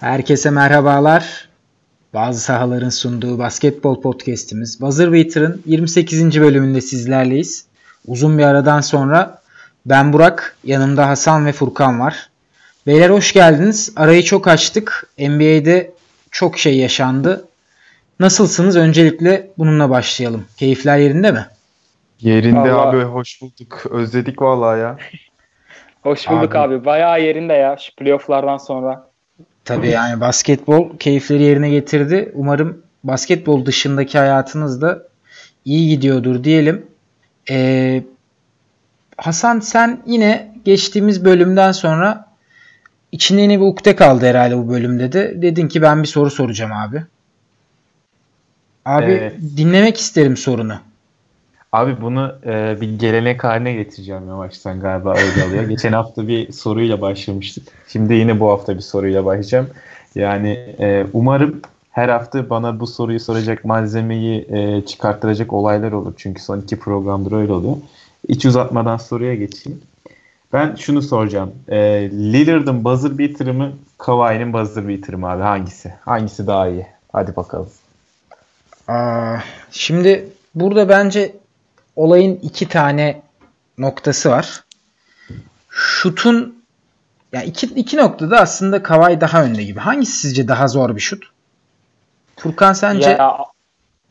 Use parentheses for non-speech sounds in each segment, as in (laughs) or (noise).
Herkese merhabalar. Bazı sahaların sunduğu basketbol podcast'imiz Buzzer Beater'ın 28. bölümünde sizlerleyiz. Uzun bir aradan sonra ben Burak, yanımda Hasan ve Furkan var. Beyler hoş geldiniz. Arayı çok açtık. NBA'de çok şey yaşandı. Nasılsınız? Öncelikle bununla başlayalım. Keyifler yerinde mi? Yerinde vallahi... abi hoş bulduk. Özledik vallahi ya. (laughs) hoş bulduk abi. abi. Bayağı yerinde ya şu playofflardan sonra. Tabii yani basketbol keyifleri yerine getirdi. Umarım basketbol dışındaki hayatınız da iyi gidiyordur diyelim. Ee, Hasan sen yine geçtiğimiz bölümden sonra içinde yine bir ukde kaldı herhalde bu bölümde de. Dedin ki ben bir soru soracağım abi. Abi evet. dinlemek isterim sorunu. Abi bunu e, bir gelenek haline getireceğim yavaştan galiba öyle oluyor. (laughs) Geçen hafta bir soruyla başlamıştık. Şimdi yine bu hafta bir soruyla başlayacağım. Yani e, umarım her hafta bana bu soruyu soracak malzemeyi e, çıkarttıracak olaylar olur. Çünkü son iki programdır öyle oluyor. Hiç uzatmadan soruya geçeyim. Ben şunu soracağım. E, Lillard'ın buzzer beater'ı mı? Kawhi'nin buzzer beater'ı mı abi? Hangisi? Hangisi daha iyi? Hadi bakalım. Aa, şimdi burada bence olayın iki tane noktası var. Şutun yani iki, iki noktada aslında Kawhi daha önde gibi. Hangisi sizce daha zor bir şut? Furkan sence? Ya,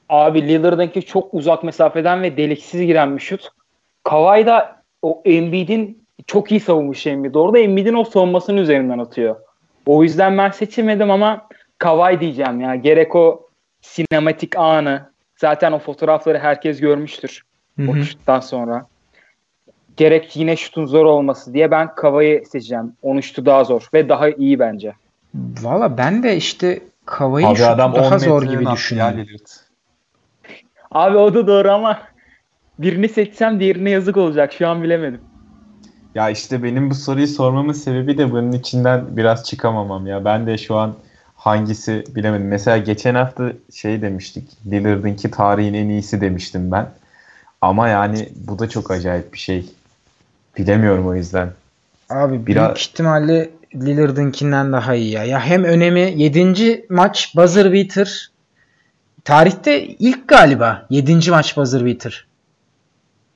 abi Lillard'ınki çok uzak mesafeden ve deliksiz giren bir şut. Kawhi da o Embiid'in çok iyi savunmuş Embiid. Orada Embiid'in o savunmasının üzerinden atıyor. O yüzden ben seçemedim ama Kawhi diyeceğim ya. Gerek o sinematik anı. Zaten o fotoğrafları herkes görmüştür. Hı-hı. O şuttan sonra. Gerek yine şutun zor olması diye ben Kava'yı seçeceğim. Onun şutu daha zor ve daha iyi bence. Valla ben de işte Kava'yı şutu adam daha zor gibi düşünüyorum. Abi o da doğru ama birini seçsem diğerine yazık olacak. Şu an bilemedim. Ya işte benim bu soruyu sormamın sebebi de bunun içinden biraz çıkamamam ya. Ben de şu an hangisi bilemedim. Mesela geçen hafta şey demiştik. Lillard'ınki tarihin en iyisi demiştim ben. Ama yani bu da çok acayip bir şey. Bilemiyorum o yüzden. Abi Biraz... büyük ihtimalle Lillard'ınkinden daha iyi ya. Ya hem önemi 7. maç buzzer beater. Tarihte ilk galiba 7. maç buzzer beater.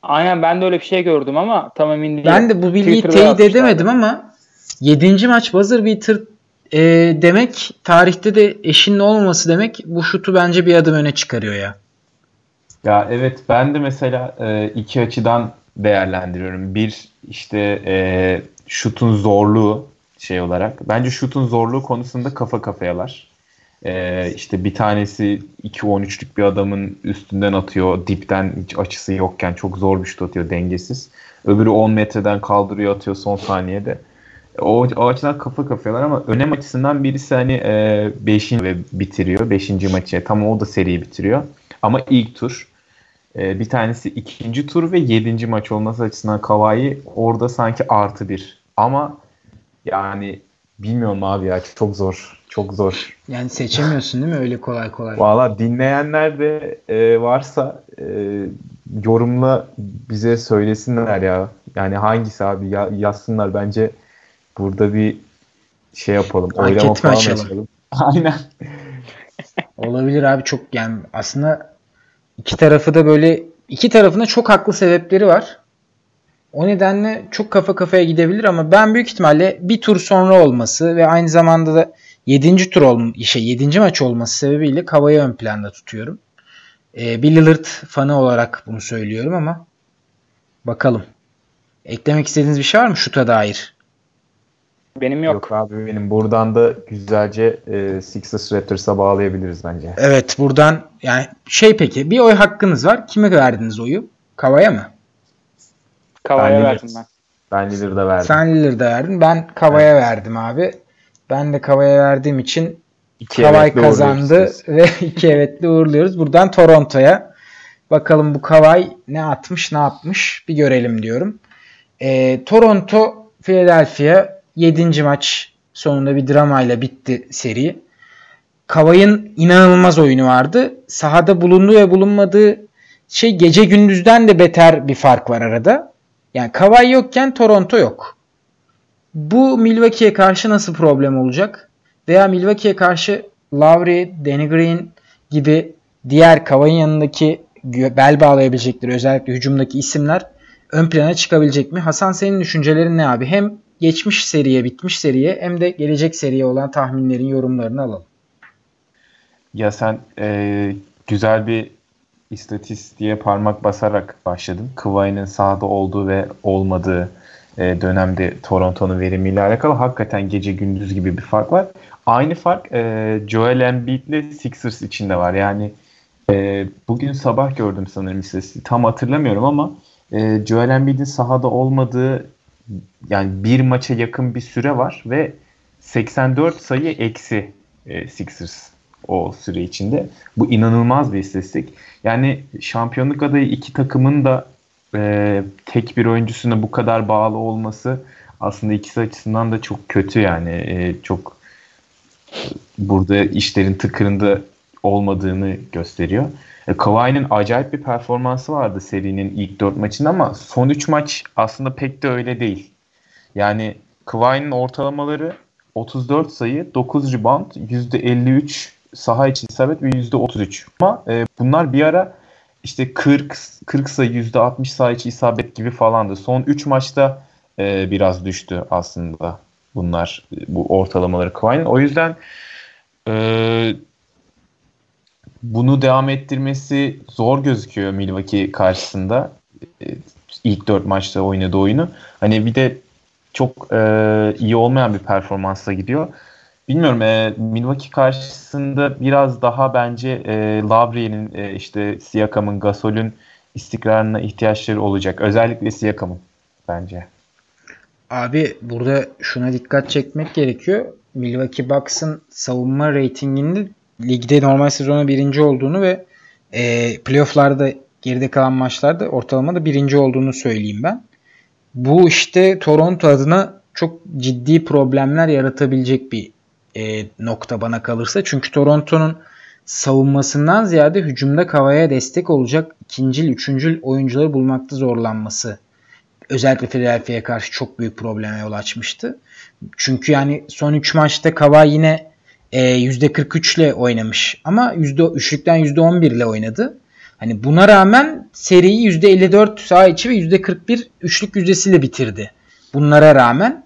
Aynen ben de öyle bir şey gördüm ama tam emin değilim. Ben de bu bilgiyi teyit edemedim ama 7. maç buzzer beater e, demek tarihte de eşinin olmaması demek bu şutu bence bir adım öne çıkarıyor ya. Ya evet ben de mesela e, iki açıdan değerlendiriyorum. Bir işte e, şutun zorluğu şey olarak. Bence şutun zorluğu konusunda kafa kafayalar. E, işte bir tanesi 2-13'lük bir adamın üstünden atıyor. Dipten hiç açısı yokken çok zor bir şut atıyor dengesiz. Öbürü 10 metreden kaldırıyor atıyor son saniyede. O, o açıdan kafa kafayalar ama önem açısından birisi hani 5. E, ve bitiriyor. 5. maçı. Tam o da seriyi bitiriyor. Ama ilk tur. E, bir tanesi ikinci tur ve yedinci maç olması açısından Kawhi orada sanki artı bir. Ama yani bilmiyorum abi ya çok zor. Çok zor. Yani seçemiyorsun değil mi öyle kolay kolay? Valla dinleyenler de e, varsa e, yorumla bize söylesinler ya. Yani hangisi abi ya, yazsınlar bence burada bir şey yapalım. Anket falan açalım? (laughs) Aynen. Olabilir abi çok yani aslında İki tarafı da böyle iki tarafında çok haklı sebepleri var. O nedenle çok kafa kafaya gidebilir ama ben büyük ihtimalle bir tur sonra olması ve aynı zamanda da 7. tur olma, şey 7. maç olması sebebiyle Kava'yı ön planda tutuyorum. Ee, bir Lillard fanı olarak bunu söylüyorum ama bakalım. Eklemek istediğiniz bir şey var mı şuta dair? Benim yok. Yok abi benim. Buradan da güzelce e, Sixers Raptors'a bağlayabiliriz bence. Evet buradan yani şey peki bir oy hakkınız var. Kime verdiniz oyu? Kavaya mı? Kavaya verdim ben. Ben Lillard'a verdim. Sen Lillard'a verdin. Ben Kavaya evet. verdim abi. Ben de Kavaya verdiğim için iki Kavay kazandı (laughs) ve iki evetle uğurluyoruz. Buradan Toronto'ya. Bakalım bu Kavay ne atmış ne yapmış bir görelim diyorum. E, Toronto Philadelphia 7. maç sonunda bir dramayla bitti seri. Kavay'ın inanılmaz oyunu vardı. Sahada bulunduğu ve bulunmadığı şey gece gündüzden de beter bir fark var arada. Yani Kavay yokken Toronto yok. Bu Milwaukee'ye karşı nasıl problem olacak? veya Milwaukee'ye karşı Lowry, Danny Green gibi diğer Kavay'ın yanındaki bel bağlayabilecekleri özellikle hücumdaki isimler ön plana çıkabilecek mi? Hasan senin düşüncelerin ne abi? Hem geçmiş seriye, bitmiş seriye hem de gelecek seriye olan tahminlerin, yorumlarını alalım. Ya sen e, güzel bir istatistiğe parmak basarak başladın. Kıvay'ın sahada olduğu ve olmadığı e, dönemde Toronto'nun verimiyle alakalı hakikaten gece gündüz gibi bir fark var. Aynı fark e, Joel Embiid ile Sixers içinde var. Yani e, bugün sabah gördüm sanırım istatistiği. Tam hatırlamıyorum ama e, Joel Embiid'in sahada olmadığı yani bir maça yakın bir süre var ve 84 sayı eksi e, Sixers o süre içinde. Bu inanılmaz bir istatistik. Yani şampiyonluk adayı iki takımın da e, tek bir oyuncusuna bu kadar bağlı olması aslında ikisi açısından da çok kötü yani. E, çok burada işlerin tıkırında olmadığını gösteriyor. E, Kawhi'nin acayip bir performansı vardı serinin ilk dört maçında ama son üç maç aslında pek de öyle değil. Yani Kawhi'nin ortalamaları 34 sayı, 9 rebound, %53 saha içi isabet ve %33. Ama e, bunlar bir ara işte 40 40 sayı %60 saha içi isabet gibi falandı. Son 3 maçta e, biraz düştü aslında bunlar bu ortalamaları Kawhi'nin. O yüzden e, bunu devam ettirmesi zor gözüküyor Milwaukee karşısında. E, ilk 4 maçta oynadığı oyunu. Hani bir de çok e, iyi olmayan bir performansla gidiyor. Bilmiyorum e, Milwaukee karşısında biraz daha bence e, Lavriye'nin e, işte Siakam'ın, Gasol'ün istikrarına ihtiyaçları olacak. Özellikle Siakam'ın bence. Abi burada şuna dikkat çekmek gerekiyor. Milwaukee Bucks'ın savunma reytinginde ligde normal sezonu birinci olduğunu ve e, playofflarda geride kalan maçlarda ortalamada birinci olduğunu söyleyeyim ben. Bu işte Toronto adına çok ciddi problemler yaratabilecek bir e, nokta bana kalırsa. Çünkü Toronto'nun savunmasından ziyade hücumda Kavaya destek olacak ikincil, üçüncül oyuncuları bulmakta zorlanması özellikle Philadelphia'ya karşı çok büyük probleme yol açmıştı. Çünkü yani son 3 maçta Kava yine e, %43 ile oynamış ama yüzde üçlükten %11 ile oynadı. Hani buna rağmen seriyi %54 saha içi ve %41 üçlük yüzdesiyle bitirdi. Bunlara rağmen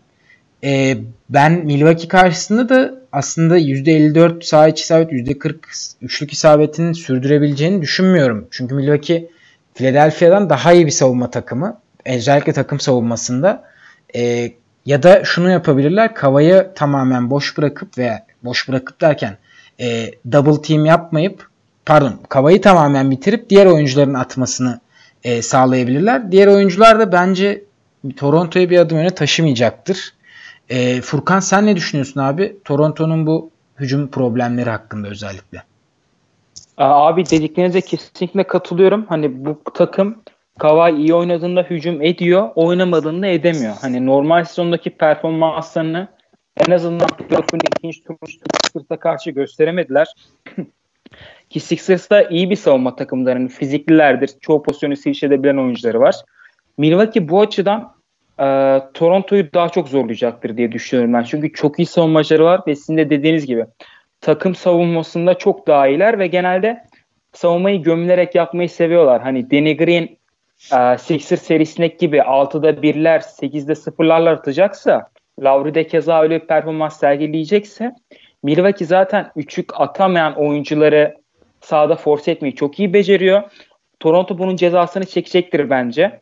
e, ben Milwaukee karşısında da aslında %54 saha içi isabet %40 üçlük isabetini sürdürebileceğini düşünmüyorum. Çünkü Milwaukee Philadelphia'dan daha iyi bir savunma takımı. Özellikle takım savunmasında. E, ya da şunu yapabilirler. Kavayı tamamen boş bırakıp veya boş bırakıp derken e, double team yapmayıp pardon Kavayı tamamen bitirip diğer oyuncuların atmasını e, sağlayabilirler. Diğer oyuncular da bence Toronto'yu bir adım öne taşımayacaktır. E, Furkan sen ne düşünüyorsun abi? Toronto'nun bu hücum problemleri hakkında özellikle. Abi dediklerinize kesinlikle katılıyorum. Hani bu takım Kawhi iyi oynadığında hücum ediyor, oynamadığında edemiyor. Hani normal sezondaki performanslarını en azından playoff'un ikinci turunu Sixers'a karşı gösteremediler. (clears throat) Ki Sixers da iyi bir savunma takımlarının fiziklilerdir. Çoğu pozisyonu switch edebilen oyuncuları var. Milwaukee bu açıdan e, Toronto'yu daha çok zorlayacaktır diye düşünüyorum ben. Çünkü çok iyi savunmacıları var ve sizin de dediğiniz gibi takım savunmasında çok daha iyiler ve genelde savunmayı gömülerek yapmayı seviyorlar. Hani Danny Green e, Sixers serisindeki gibi 6'da 1'ler 8'de 0'larla atacaksa Lowry de keza öyle bir performans sergileyecekse Milwaukee zaten üçlük atamayan oyuncuları sahada force etmeyi çok iyi beceriyor. Toronto bunun cezasını çekecektir bence.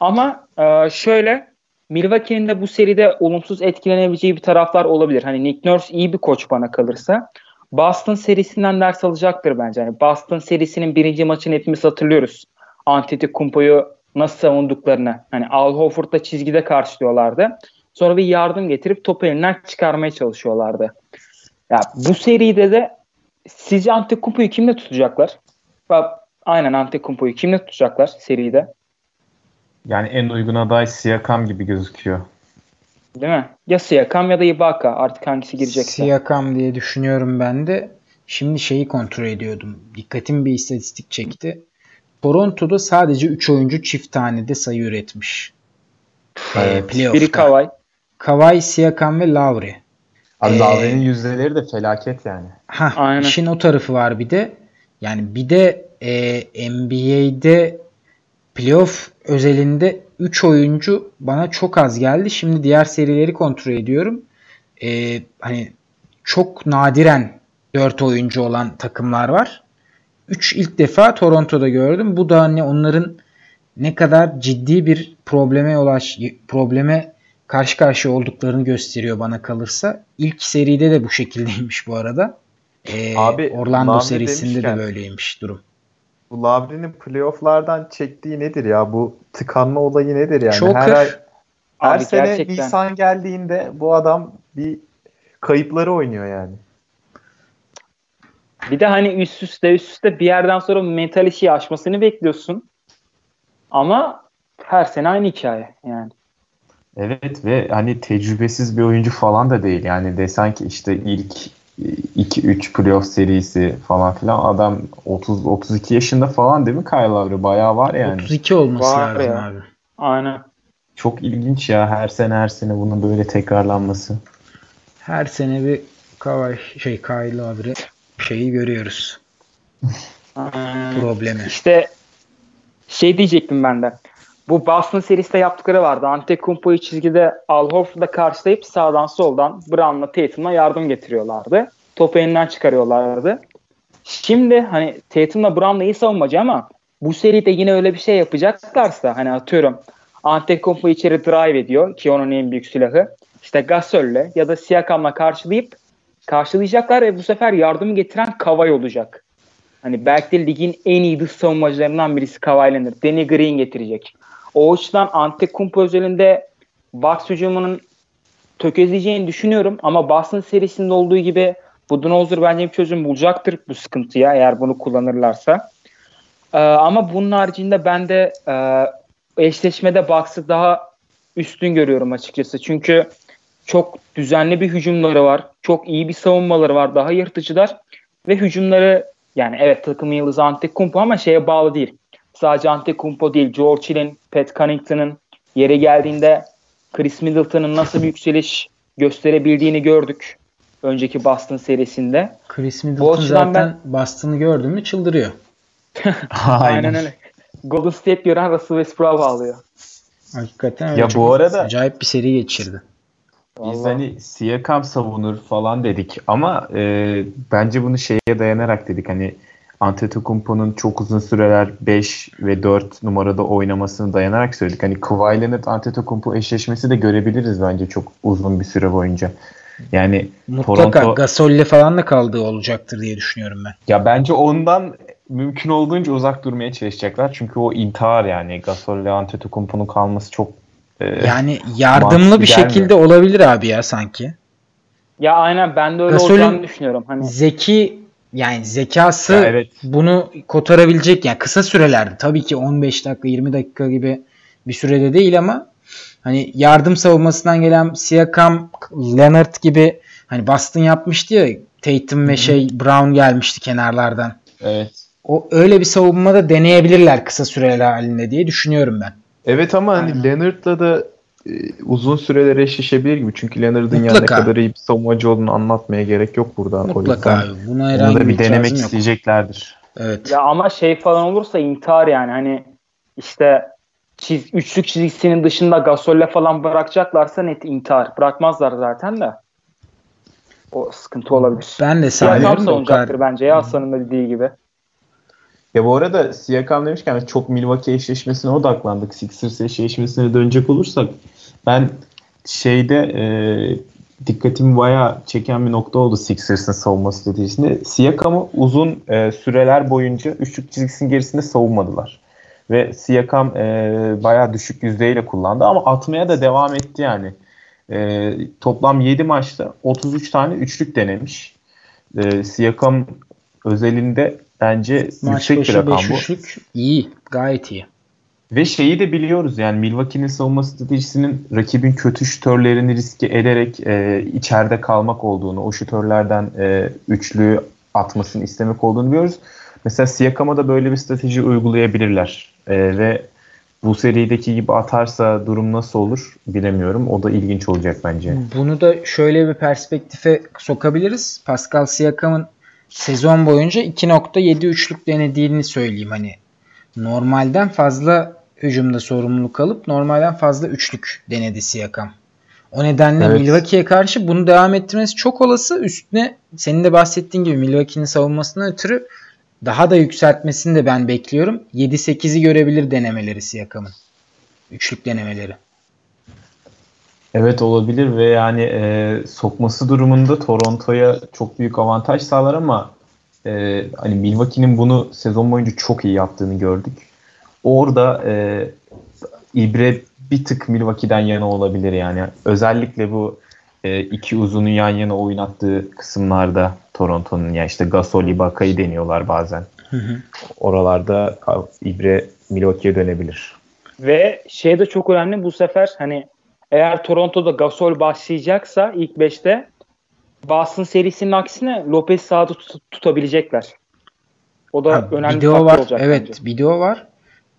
Ama e, şöyle Milwaukee'nin de bu seride olumsuz etkilenebileceği bir taraflar olabilir. Hani Nick Nurse iyi bir koç bana kalırsa. Boston serisinden ders alacaktır bence. Yani Boston serisinin birinci maçını hepimiz hatırlıyoruz. Antetokounmpo'yu nasıl savunduklarını. Hani Al Horford'da çizgide karşılıyorlardı. Sonra bir yardım getirip topu elinden çıkarmaya çalışıyorlardı. Ya bu seride de sizce Antetokounmpo'yu kimle tutacaklar? Aynen Antetokounmpo'yu kimle tutacaklar seride? Yani en uygun aday Siakam gibi gözüküyor. Değil mi? Ya Siakam ya da Ibaka artık hangisi girecekse. Siakam diye düşünüyorum ben de. Şimdi şeyi kontrol ediyordum. Dikkatim bir istatistik çekti. Toronto'da sadece 3 oyuncu çift tanede sayı üretmiş. Evet. Ee, Biri Kawhi. Kawhi, Siakam ve Lowry. Abi ee, yüzdeleri de felaket yani. Ha, Aynen. işin o tarafı var bir de. Yani bir de e, NBA'de playoff özelinde 3 oyuncu bana çok az geldi. Şimdi diğer serileri kontrol ediyorum. E, hani çok nadiren 4 oyuncu olan takımlar var. 3 ilk defa Toronto'da gördüm. Bu da hani onların ne kadar ciddi bir probleme ulaş probleme karşı karşıya olduklarını gösteriyor bana kalırsa. İlk seride de bu şekildeymiş bu arada. Ee, Abi, Orlando Lavri serisinde demişken, de böyleymiş durum. Bu Lavri'nin playofflardan çektiği nedir ya? Bu tıkanma olayı nedir yani? Çok her ay, her Abi, sene gerçekten. Nisan geldiğinde bu adam bir kayıpları oynuyor yani. Bir de hani üst üste üst üste bir yerden sonra mental işi aşmasını bekliyorsun. Ama her sene aynı hikaye yani. Evet ve hani tecrübesiz bir oyuncu falan da değil. Yani desen ki işte ilk 2-3 playoff serisi falan filan adam 30 32 yaşında falan değil mi Kyle Lowry? Bayağı var yani. 32 olması var lazım ya. abi. Aynen. Çok ilginç ya her sene her sene bunun böyle tekrarlanması. Her sene bir Kawhi şey Kyle Lowry şeyi görüyoruz. Problemi. İşte şey diyecektim ben de. Bu Boston serisinde yaptıkları vardı. Antetokounmpo'yu çizgide Al Horford'la karşılayıp sağdan soldan Brown'la Tatum'la yardım getiriyorlardı. Topu elinden çıkarıyorlardı. Şimdi hani Tatum'la Brown'la iyi savunmacı ama bu seride yine öyle bir şey yapacaklarsa hani atıyorum Antetokounmpo içeri drive ediyor ki onun en büyük silahı. İşte Gasol'le ya da Siakam'la karşılayıp karşılayacaklar ve bu sefer yardım getiren Kavay olacak. Hani belki de ligin en iyi dış savunmacılarından birisi Leonard. Danny Green getirecek. O açıdan Antetokounmpo özelinde Bucks hücumunun tökezleyeceğini düşünüyorum ama Boston serisinde olduğu gibi Budenholzer bence bir çözüm bulacaktır bu sıkıntıya eğer bunu kullanırlarsa. Ee, ama bunun haricinde ben de e, eşleşmede Bucks'ı daha üstün görüyorum açıkçası. Çünkü çok düzenli bir hücumları var. Çok iyi bir savunmaları var. Daha yırtıcılar. Ve hücumları yani evet takım yıldızı Antetokounmpo ama şeye bağlı değil. Sadece Antetokounmpo değil. George Hill'in, Pat Connaughton'ın yere geldiğinde Chris Middleton'ın nasıl bir yükseliş gösterebildiğini gördük. Önceki Boston serisinde. Chris Middleton zaten ben... Boston'ı gördü mü çıldırıyor. (laughs) Aynen öyle. Golden State gören Russell Westbrook'a bağlıyor. Hakikaten öyle. Ya bu arada acayip bir seri geçirdi. Vallahi. Biz hani Siakam savunur falan dedik ama e, bence bunu şeye dayanarak dedik hani Antetokounmpo'nun çok uzun süreler 5 ve 4 numarada oynamasını dayanarak söyledik. Hani Kawhi Leonard Antetokounmpo eşleşmesi de görebiliriz bence çok uzun bir süre boyunca. Yani Mutlaka Toronto... Gasol'le falan da kaldığı olacaktır diye düşünüyorum ben. Ya bence ondan mümkün olduğunca uzak durmaya çalışacaklar. Çünkü o intihar yani Gasol'le Antetokounmpo'nun kalması çok e, yani yardımlı bir gelmiyor. şekilde olabilir abi ya sanki. Ya aynen ben de öyle Gasol'ün olacağını düşünüyorum. Hani zeki yani zekası ya evet. bunu kotarabilecek yani kısa sürelerde tabii ki 15 dakika 20 dakika gibi bir sürede değil ama hani yardım savunmasından gelen Siakam, Leonard gibi hani Boston yapmıştı ya Tatum ve şey Brown gelmişti kenarlardan. Evet. O öyle bir savunmada deneyebilirler kısa süreli halinde diye düşünüyorum ben. Evet ama hani Leonard'la da uzun süreler eşleşebilir gibi. Çünkü Leonard'ın yani ne kadar iyi bir savunmacı olduğunu anlatmaya gerek yok burada. Mutlaka abi. Buna herhangi Bunu da bir denemek yok. isteyeceklerdir. Evet. Ya ama şey falan olursa intihar yani hani işte çiz, üçlük çizgisinin dışında Gasol'le falan bırakacaklarsa net intihar. Bırakmazlar zaten de. O sıkıntı olabilir. Ben de sanıyorum o kadar. bence ya Hasan'ın da dediği gibi. Ya bu arada Siakam demişken çok Milwaukee eşleşmesine odaklandık. Sixers eşleşmesine dönecek olursak ben şeyde e, dikkatimi bayağı çeken bir nokta oldu Sixers'ın savunma stratejisinde. Siakam'ı uzun e, süreler boyunca üçlük çizgisinin gerisinde savunmadılar. Ve Siakam e, bayağı düşük yüzdeyle kullandı ama atmaya da devam etti yani. E, toplam 7 maçta 33 tane üçlük denemiş. E, Siakam özelinde Bence Maç yüksek bir rakam bu. Üçlük, iyi. Gayet iyi. Ve şeyi de biliyoruz yani Milwaukee'nin savunma stratejisinin rakibin kötü şütörlerini riske ederek e, içeride kalmak olduğunu, o şütörlerden e, üçlü atmasını istemek olduğunu biliyoruz. Mesela Siakam'a da böyle bir strateji uygulayabilirler. E, ve bu serideki gibi atarsa durum nasıl olur bilemiyorum. O da ilginç olacak bence. Bunu da şöyle bir perspektife sokabiliriz. Pascal Siakam'ın sezon boyunca 2.7 üçlük denediğini söyleyeyim. Hani normalden fazla hücumda sorumluluk alıp normalden fazla üçlük denedi Siakam. O nedenle evet. Milwaukee'ye karşı bunu devam ettirmesi çok olası. Üstüne senin de bahsettiğin gibi Milwaukee'nin savunmasına ötürü daha da yükseltmesini de ben bekliyorum. 7-8'i görebilir denemeleri Siakam'ın. Üçlük denemeleri. Evet olabilir ve yani e, sokması durumunda Toronto'ya çok büyük avantaj sağlar ama e, hani Milwaukee'nin bunu sezon boyunca çok iyi yaptığını gördük. Orada e, İbre bir tık Milwaukee'den yana olabilir yani. Özellikle bu e, iki uzunun yan yana oynattığı kısımlarda Toronto'nun ya işte Gasol, Ibaka'yı deniyorlar bazen. Hı hı. Oralarda İbre Milwaukee'ye dönebilir. Ve şey de çok önemli bu sefer hani eğer Toronto'da Gasol başlayacaksa ilk 5'te Boston serisinin aksine Lopez sahada tut- tutabilecekler. O da ha, önemli video bir var. olacak. Evet bence. video var.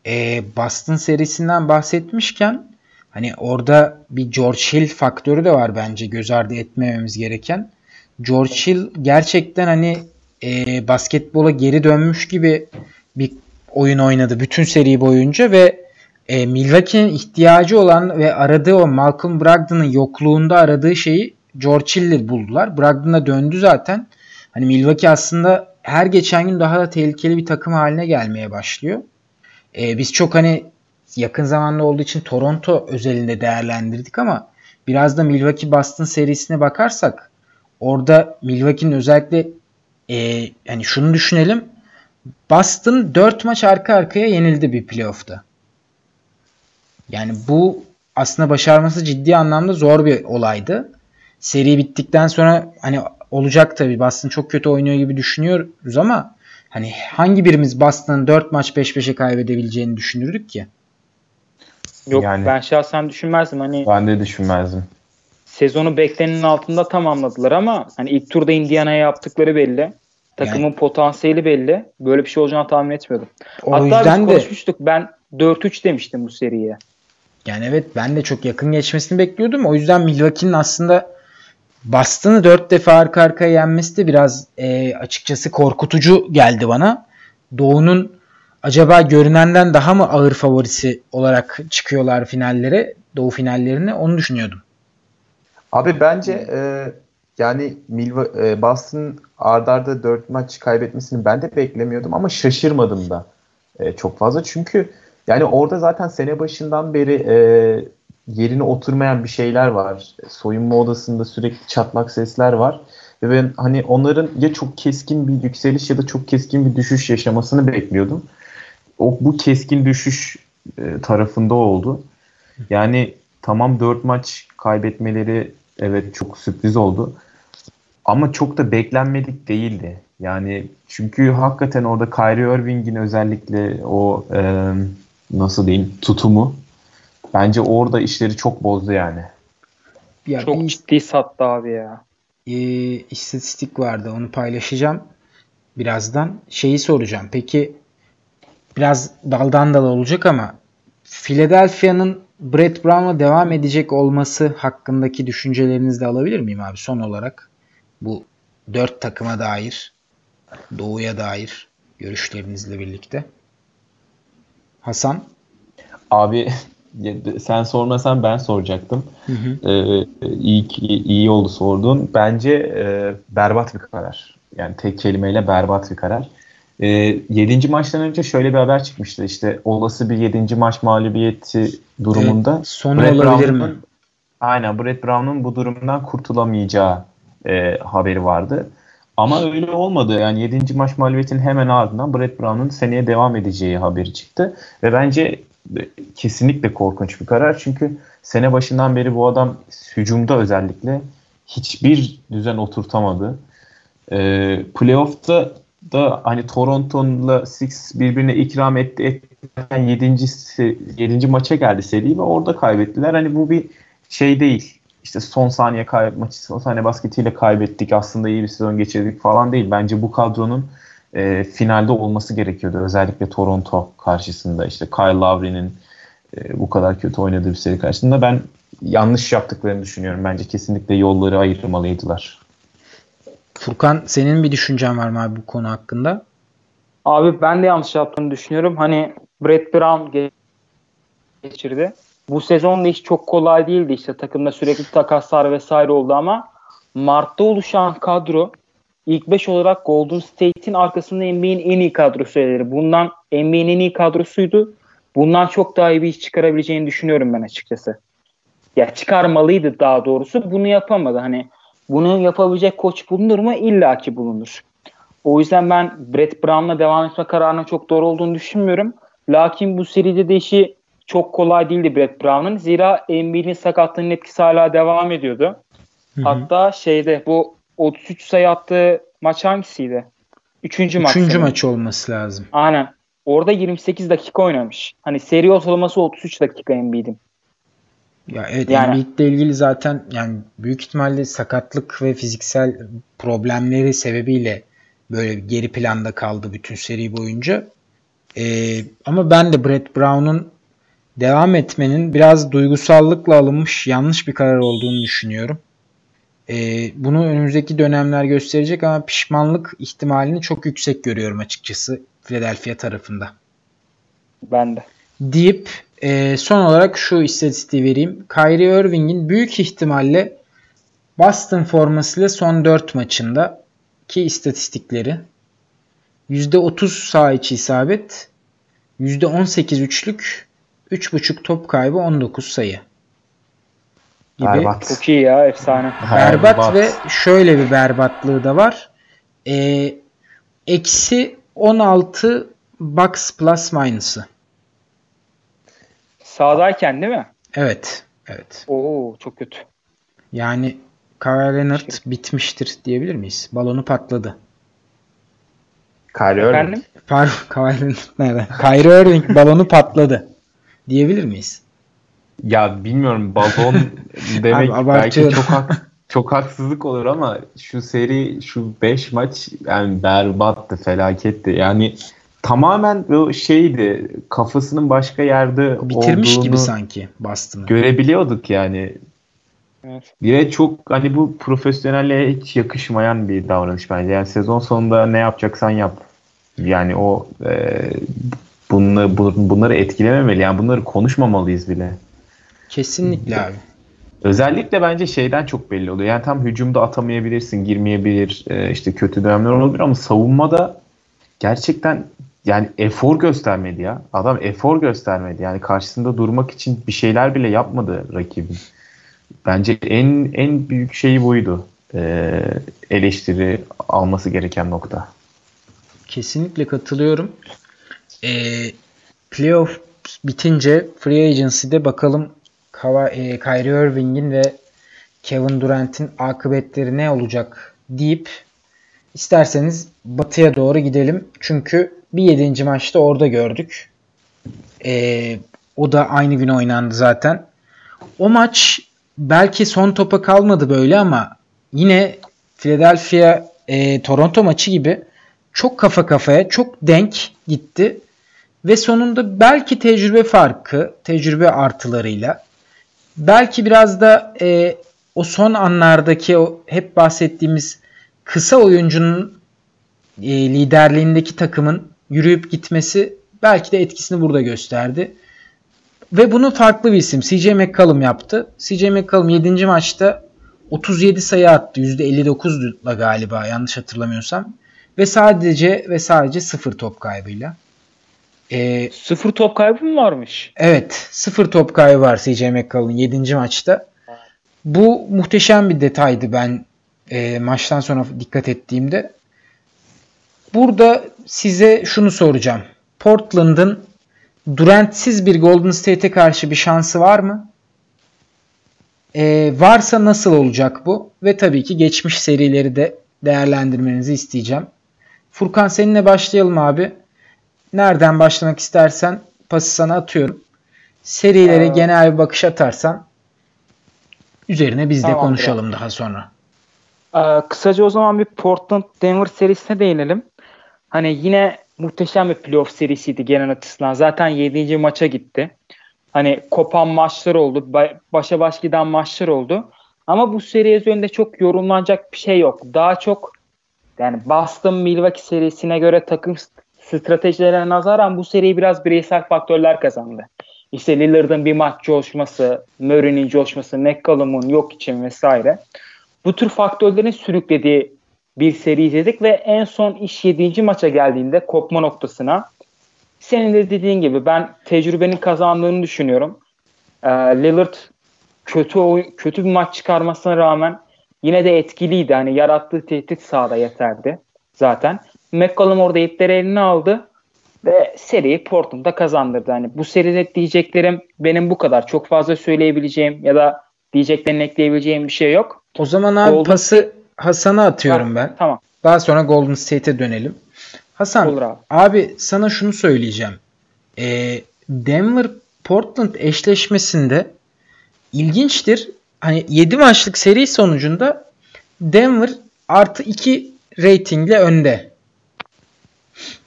Ee, Boston serisinden bahsetmişken hani orada bir George Hill faktörü de var bence göz ardı etmememiz gereken. George Hill gerçekten hani e, basketbola geri dönmüş gibi bir oyun oynadı bütün seri boyunca ve e, Milwaukee'nin ihtiyacı olan ve aradığı o Malcolm Brogdon'ın yokluğunda aradığı şeyi George Hill'le buldular. Brogdon'a döndü zaten. Hani Milwaukee aslında her geçen gün daha da tehlikeli bir takım haline gelmeye başlıyor. E, biz çok hani yakın zamanda olduğu için Toronto özelinde değerlendirdik ama biraz da Milwaukee Boston serisine bakarsak orada Milwaukee'nin özellikle e, yani şunu düşünelim. Boston 4 maç arka arkaya yenildi bir playoff'ta. Yani bu aslında başarması ciddi anlamda zor bir olaydı. Seri bittikten sonra hani olacak tabii Boston çok kötü oynuyor gibi düşünüyoruz ama hani hangi birimiz Boston'ın 4 maç peş peşe kaybedebileceğini düşünürdük ki? Yok yani, ben şahsen düşünmezdim. Hani ben de düşünmezdim. Sezonu beklenenin altında tamamladılar ama hani ilk turda Indiana'ya yaptıkları belli. Takımın yani, potansiyeli belli. Böyle bir şey olacağını tahmin etmiyordum. O Hatta yüzden biz konuşmuştuk. De, ben 4-3 demiştim bu seriye. Yani evet ben de çok yakın geçmesini bekliyordum. O yüzden Milwaukee'nin aslında Boston'ı 4 defa arka arkaya yenmesi de biraz e, açıkçası korkutucu geldi bana. Doğu'nun acaba görünenden daha mı ağır favorisi olarak çıkıyorlar finallere, Doğu finallerine onu düşünüyordum. Abi bence e, yani Milva, e, Boston ardarda 4 maç kaybetmesini ben de beklemiyordum ama şaşırmadım da e, çok fazla. Çünkü yani orada zaten sene başından beri e, yerine oturmayan bir şeyler var. Soyunma odasında sürekli çatlak sesler var. Ve ben hani onların ya çok keskin bir yükseliş ya da çok keskin bir düşüş yaşamasını bekliyordum. O bu keskin düşüş e, tarafında oldu. Yani tamam 4 maç kaybetmeleri evet çok sürpriz oldu. Ama çok da beklenmedik değildi. Yani çünkü hakikaten orada Kyrie Irving'in özellikle o e, nasıl diyeyim tutumu bence orada işleri çok bozdu yani. Ya çok bir, ciddi sattı abi ya. E, istatistik vardı onu paylaşacağım birazdan. Şeyi soracağım. Peki biraz daldan dala olacak ama Philadelphia'nın Brett Brown'la devam edecek olması hakkındaki düşüncelerinizi de alabilir miyim abi son olarak? Bu dört takıma dair, Doğu'ya dair görüşlerinizle birlikte. Hasan? Abi sen sormasan ben soracaktım. Hı hı. Ee, iyi, iyi oldu sordun. Bence e, berbat bir karar. Yani tek kelimeyle berbat bir karar. E, yedinci maçtan önce şöyle bir haber çıkmıştı. İşte olası bir yedinci maç mağlubiyeti durumunda. Evet, sonu Brett olabilir mi? Aynen Brett Brown'un bu durumdan kurtulamayacağı e, haberi vardı. Ama öyle olmadı. Yani 7. maç mağlubiyetinin hemen ardından Brett Brown'un seneye devam edeceği haberi çıktı. Ve bence kesinlikle korkunç bir karar. Çünkü sene başından beri bu adam hücumda özellikle hiçbir düzen oturtamadı. E, playoff'ta da hani Toronto'la Six birbirine ikram etti, etten 7. 7. maça geldi seri ve orada kaybettiler. Hani bu bir şey değil. İşte son saniye kay maçı son saniye basketiyle kaybettik. Aslında iyi bir sezon geçirdik falan değil. Bence bu kadronun e, finalde olması gerekiyordu. Özellikle Toronto karşısında işte Kyle Lowry'nin e, bu kadar kötü oynadığı bir seri karşısında ben yanlış yaptıklarını düşünüyorum. Bence kesinlikle yolları ayırmalıydılar. Furkan senin bir düşüncen var mı abi bu konu hakkında? Abi ben de yanlış yaptığını düşünüyorum. Hani Brett Brown geçirdi. Bu sezon da hiç çok kolay değildi işte takımda sürekli takaslar vesaire oldu ama Mart'ta oluşan kadro ilk 5 olarak Golden State'in arkasında NBA'in en iyi kadrosu sayılır. Bundan NBA'in en iyi kadrosuydu. Bundan çok daha iyi bir iş çıkarabileceğini düşünüyorum ben açıkçası. Ya çıkarmalıydı daha doğrusu. Bunu yapamadı. Hani bunu yapabilecek koç bulunur mu? İlla ki bulunur. O yüzden ben Brett Brown'la devam etme kararının çok doğru olduğunu düşünmüyorum. Lakin bu seride de işi çok kolay değildi Brett Brown'ın. Zira Embiid'in sakatlığının etkisi hala devam ediyordu. Hı-hı. Hatta şeyde bu 33 sayı attığı maç hangisiydi? Üçüncü, maç. Üçüncü maç olması lazım. Aynen. Orada 28 dakika oynamış. Hani seri ortalaması 33 dakika Embiid'in. Ya evet yani, Embiid'le ilgili zaten yani büyük ihtimalle sakatlık ve fiziksel problemleri sebebiyle böyle geri planda kaldı bütün seri boyunca. Ee, ama ben de Brett Brown'un devam etmenin biraz duygusallıkla alınmış yanlış bir karar olduğunu düşünüyorum. Ee, bunu önümüzdeki dönemler gösterecek ama pişmanlık ihtimalini çok yüksek görüyorum açıkçası Philadelphia tarafında. Ben de. Deyip e, son olarak şu istatistiği vereyim. Kyrie Irving'in büyük ihtimalle Boston formasıyla son 4 maçında ki istatistikleri %30 sağ içi isabet, %18 üçlük, 3.5 top kaybı 19 sayı. Gibi. Berbat. Çok iyi ya efsane. Berbat, berbat ve şöyle bir berbatlığı da var. Ee, eksi 16 box plus minus'ı. Sağdayken değil mi? Evet. Evet. Oo çok kötü. Yani Kawhi Leonard şey. bitmiştir diyebilir miyiz? Balonu patladı. Kyrie Irving. Pardon Kawhi Leonard nerede? Kyrie Irving balonu patladı. Diyebilir miyiz? Ya bilmiyorum balon (laughs) demek Abi, belki çok hak, çok haksızlık olur ama şu seri şu 5 maç yani berbattı felaketti. Yani tamamen o şeydi kafasının başka yerde bitirmiş gibi sanki Boston'ı. Görebiliyorduk yani. Evet. Bir çok hani bu profesyonelliğe hiç yakışmayan bir davranış bence. Yani sezon sonunda ne yapacaksan yap. Yani o e, bunları, bunları etkilememeli. Yani bunları konuşmamalıyız bile. Kesinlikle abi. Özellikle bence şeyden çok belli oluyor. Yani tam hücumda atamayabilirsin, girmeyebilir, e, işte kötü dönemler olabilir ama savunmada gerçekten yani efor göstermedi ya. Adam efor göstermedi. Yani karşısında durmak için bir şeyler bile yapmadı rakibin. Bence en en büyük şeyi buydu. Ee, eleştiri alması gereken nokta. Kesinlikle katılıyorum. Ee, playoff bitince free agency'de bakalım Kava, e, Kyrie Irving'in ve Kevin Durant'in akıbetleri ne olacak deyip isterseniz batıya doğru gidelim. Çünkü bir yedinci maçta orada gördük. Ee, o da aynı gün oynandı zaten. O maç belki son topa kalmadı böyle ama yine Philadelphia e, Toronto maçı gibi çok kafa kafaya, çok denk gitti. Ve sonunda belki tecrübe farkı, tecrübe artılarıyla belki biraz da e, o son anlardaki o hep bahsettiğimiz kısa oyuncunun e, liderliğindeki takımın yürüyüp gitmesi belki de etkisini burada gösterdi. Ve bunu farklı bir isim CJ McCollum yaptı. CJ McCollum 7. maçta 37 sayı attı. %59'la galiba yanlış hatırlamıyorsam. Ve sadece ve sadece 0 top kaybıyla. Ee, sıfır top kaybı mı varmış? Evet. Sıfır top kaybı var CJ McCollum 7. maçta. Bu muhteşem bir detaydı ben e, maçtan sonra dikkat ettiğimde. Burada size şunu soracağım. Portland'ın Durant'siz bir Golden State'e karşı bir şansı var mı? Ee, varsa nasıl olacak bu? Ve tabii ki geçmiş serileri de değerlendirmenizi isteyeceğim. Furkan seninle başlayalım abi. Nereden başlamak istersen pası sana atıyorum. Serilere ee, genel bir bakış atarsan üzerine biz de konuşalım abi. daha sonra. Ee, kısaca o zaman bir Portland Denver serisine değinelim. Hani yine muhteşem bir playoff serisiydi genel açısından. Zaten 7. maça gitti. Hani kopan maçlar oldu. Başa baş giden maçlar oldu. Ama bu seri üzerinde çok yorumlanacak bir şey yok. Daha çok yani Boston Milwaukee serisine göre takım stratejilerine nazaran bu seri biraz bireysel faktörler kazandı. İşte Lillard'ın bir maç coşması, Murray'nin coşması, McCollum'un yok için vesaire. Bu tür faktörlerin sürüklediği bir seri izledik ve en son iş 7. maça geldiğinde kopma noktasına senin de dediğin gibi ben tecrübenin kazandığını düşünüyorum. Ee, Lillard kötü kötü bir maç çıkarmasına rağmen yine de etkiliydi. Hani yarattığı tehdit sahada yeterdi zaten. McCollum orada ipleri eline aldı ve seriyi Portland'da kazandırdı. Hani bu seride diyeceklerim benim bu kadar. Çok fazla söyleyebileceğim ya da diyeceklerini ekleyebileceğim bir şey yok. O zaman abi Golden pası Hasan'a atıyorum ben. Tamam. Daha sonra Golden State'e dönelim. Hasan Olur abi. abi sana şunu söyleyeceğim. Ee, Denver Portland eşleşmesinde ilginçtir. Hani 7 maçlık seri sonucunda Denver artı 2 ratingle önde.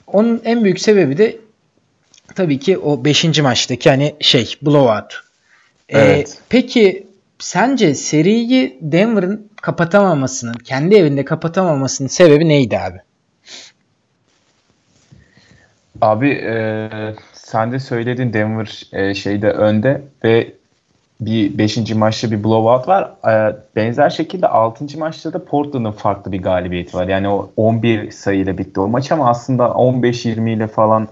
Onun en büyük sebebi de tabii ki o 5. maçtaki hani şey blowout. Ee, evet. Peki sence seriyi Denver'ın kapatamamasının, kendi evinde kapatamamasının sebebi neydi abi? Abi e, sen de söyledin Denver e, şeyde önde ve bir 5. maçta bir blowout var. E, benzer şekilde 6. maçta da Portland'ın farklı bir galibiyeti var. Yani o 11 sayıyla bitti o maç ama aslında 15-20 ile falan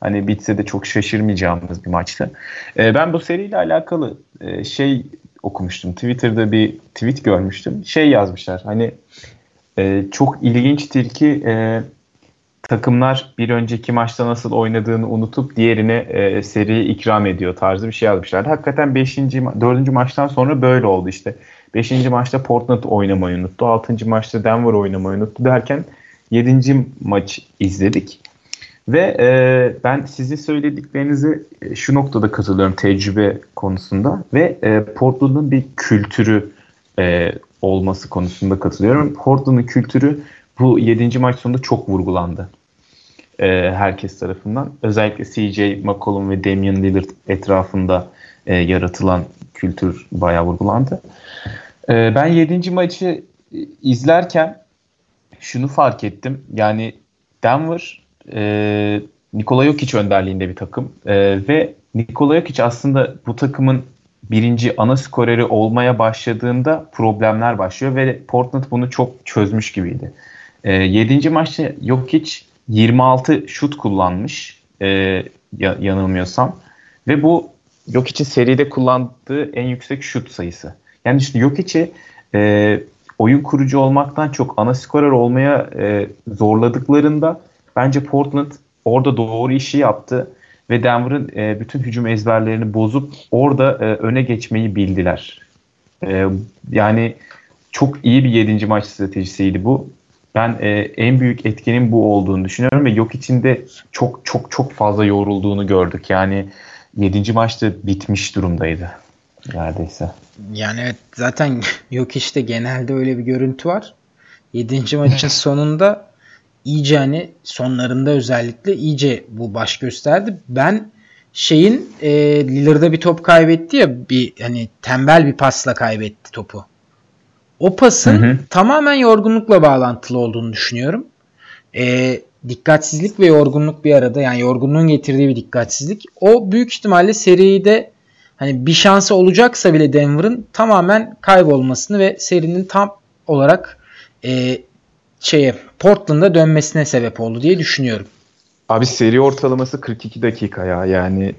hani bitse de çok şaşırmayacağımız bir maçtı. E, ben bu seriyle alakalı e, şey okumuştum. Twitter'da bir tweet görmüştüm. Şey yazmışlar. Hani e, çok ilginçtir ki e, takımlar bir önceki maçta nasıl oynadığını unutup diğerine e, seri ikram ediyor tarzı bir şey yazmışlar. Hakikaten 5. 4. maçtan sonra böyle oldu işte. 5. maçta Portland oynamayı unuttu. 6. maçta Denver oynamayı unuttu derken 7. maç izledik. Ve e, ben sizi söylediklerinizi e, şu noktada katılıyorum tecrübe konusunda ve e, Portland'ın bir kültürü e, olması konusunda katılıyorum. Portland'ın kültürü bu 7. maç sonunda çok vurgulandı e, herkes tarafından. Özellikle CJ McCollum ve Damian Lillard etrafında e, yaratılan kültür bayağı vurgulandı. E, ben 7. maçı izlerken şunu fark ettim. Yani Denver e, Nikola Jokic önderliğinde bir takım e, ve Nikola Jokic aslında bu takımın birinci ana skoreri olmaya başladığında problemler başlıyor ve Portland bunu çok çözmüş gibiydi. E, 7. maçta Jokic 26 şut kullanmış e, yanılmıyorsam ve bu Jokic'in seride kullandığı en yüksek şut sayısı. Yani işte Jokic'i e, oyun kurucu olmaktan çok ana skorer olmaya e, zorladıklarında Bence Portland orada doğru işi yaptı ve Denver'ın e, bütün hücum ezberlerini bozup orada e, öne geçmeyi bildiler. E, yani çok iyi bir 7. maç stratejisiydi bu. Ben e, en büyük etkenin bu olduğunu düşünüyorum ve yok içinde çok çok çok fazla yorulduğunu gördük. Yani 7. maçta bitmiş durumdaydı neredeyse. Yani evet zaten (laughs) yok işte genelde öyle bir görüntü var. 7. maçın sonunda iyice hani sonlarında özellikle iyice bu baş gösterdi. Ben şeyin e, Lillard'a bir top kaybetti ya bir hani tembel bir pasla kaybetti topu. O pasın hı hı. tamamen yorgunlukla bağlantılı olduğunu düşünüyorum. E, dikkatsizlik ve yorgunluk bir arada yani yorgunluğun getirdiği bir dikkatsizlik. O büyük ihtimalle seride hani bir şansı olacaksa bile Denver'ın tamamen kaybolmasını ve serinin tam olarak e, şeye Portland'a dönmesine sebep oldu diye düşünüyorum. Abi seri ortalaması 42 dakika ya. Yani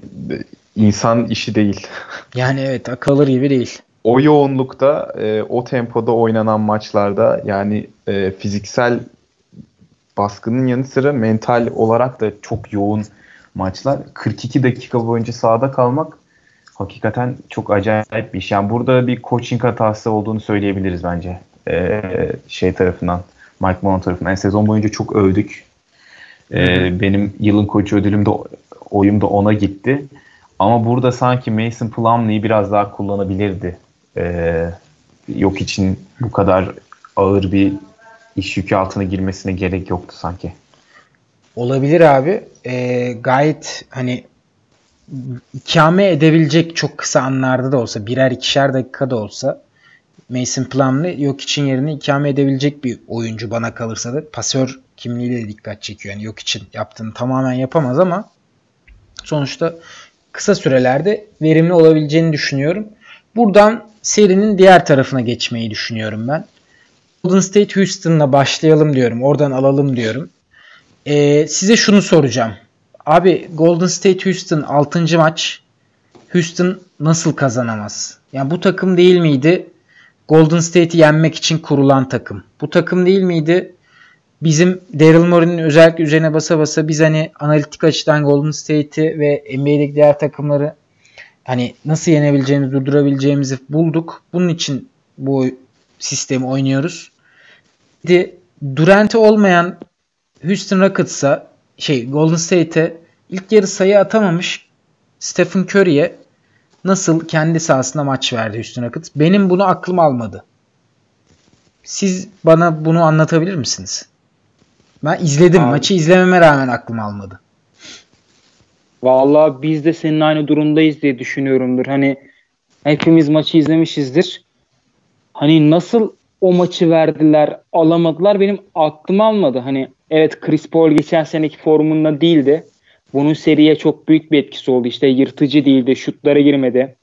insan işi değil. (laughs) Yani evet akılır gibi değil. O yoğunlukta, e, o tempoda oynanan maçlarda yani e, fiziksel baskının yanı sıra mental olarak da çok yoğun maçlar. 42 dakika boyunca sahada kalmak hakikaten çok acayip bir iş. Yani burada bir coaching hatası olduğunu söyleyebiliriz bence. E, şey tarafından. Mike Malone tarafından. Yani sezon boyunca çok övdük. Ee, benim yılın koçu ödülüm de oyum da ona gitti. Ama burada sanki Mason Plumlee'yi biraz daha kullanabilirdi. Ee, yok için bu kadar ağır bir iş yükü altına girmesine gerek yoktu sanki. Olabilir abi. Ee, gayet hani ikame edebilecek çok kısa anlarda da olsa birer ikişer dakika da olsa Mason Plumlee yok için yerine ikame edebilecek bir oyuncu bana kalırsa da pasör kimliğiyle de dikkat çekiyor. Yani yok için yaptığını tamamen yapamaz ama sonuçta kısa sürelerde verimli olabileceğini düşünüyorum. Buradan serinin diğer tarafına geçmeyi düşünüyorum ben. Golden State Houston'la başlayalım diyorum. Oradan alalım diyorum. Ee, size şunu soracağım. Abi Golden State Houston 6. maç. Houston nasıl kazanamaz? Yani bu takım değil miydi? Golden State'i yenmek için kurulan takım. Bu takım değil miydi? Bizim Daryl Morey'nin özellikle üzerine basa basa biz hani analitik açıdan Golden State'i ve NBA'deki diğer takımları hani nasıl yenebileceğimizi, durdurabileceğimizi bulduk. Bunun için bu sistemi oynuyoruz. Şimdi Durant'i olmayan Houston Rockets'a şey Golden State'e ilk yarı sayı atamamış Stephen Curry'e nasıl kendi sahasında maç verdi Houston Rockets? Benim bunu aklım almadı. Siz bana bunu anlatabilir misiniz? Ben izledim. Abi. Maçı izlememe rağmen aklım almadı. Vallahi biz de senin aynı durumdayız diye düşünüyorumdur. Hani hepimiz maçı izlemişizdir. Hani nasıl o maçı verdiler, alamadılar benim aklım almadı. Hani evet Chris Paul geçen seneki formunda değildi. Bunun seriye çok büyük bir etkisi oldu. İşte yırtıcı değildi, şutlara girmedi.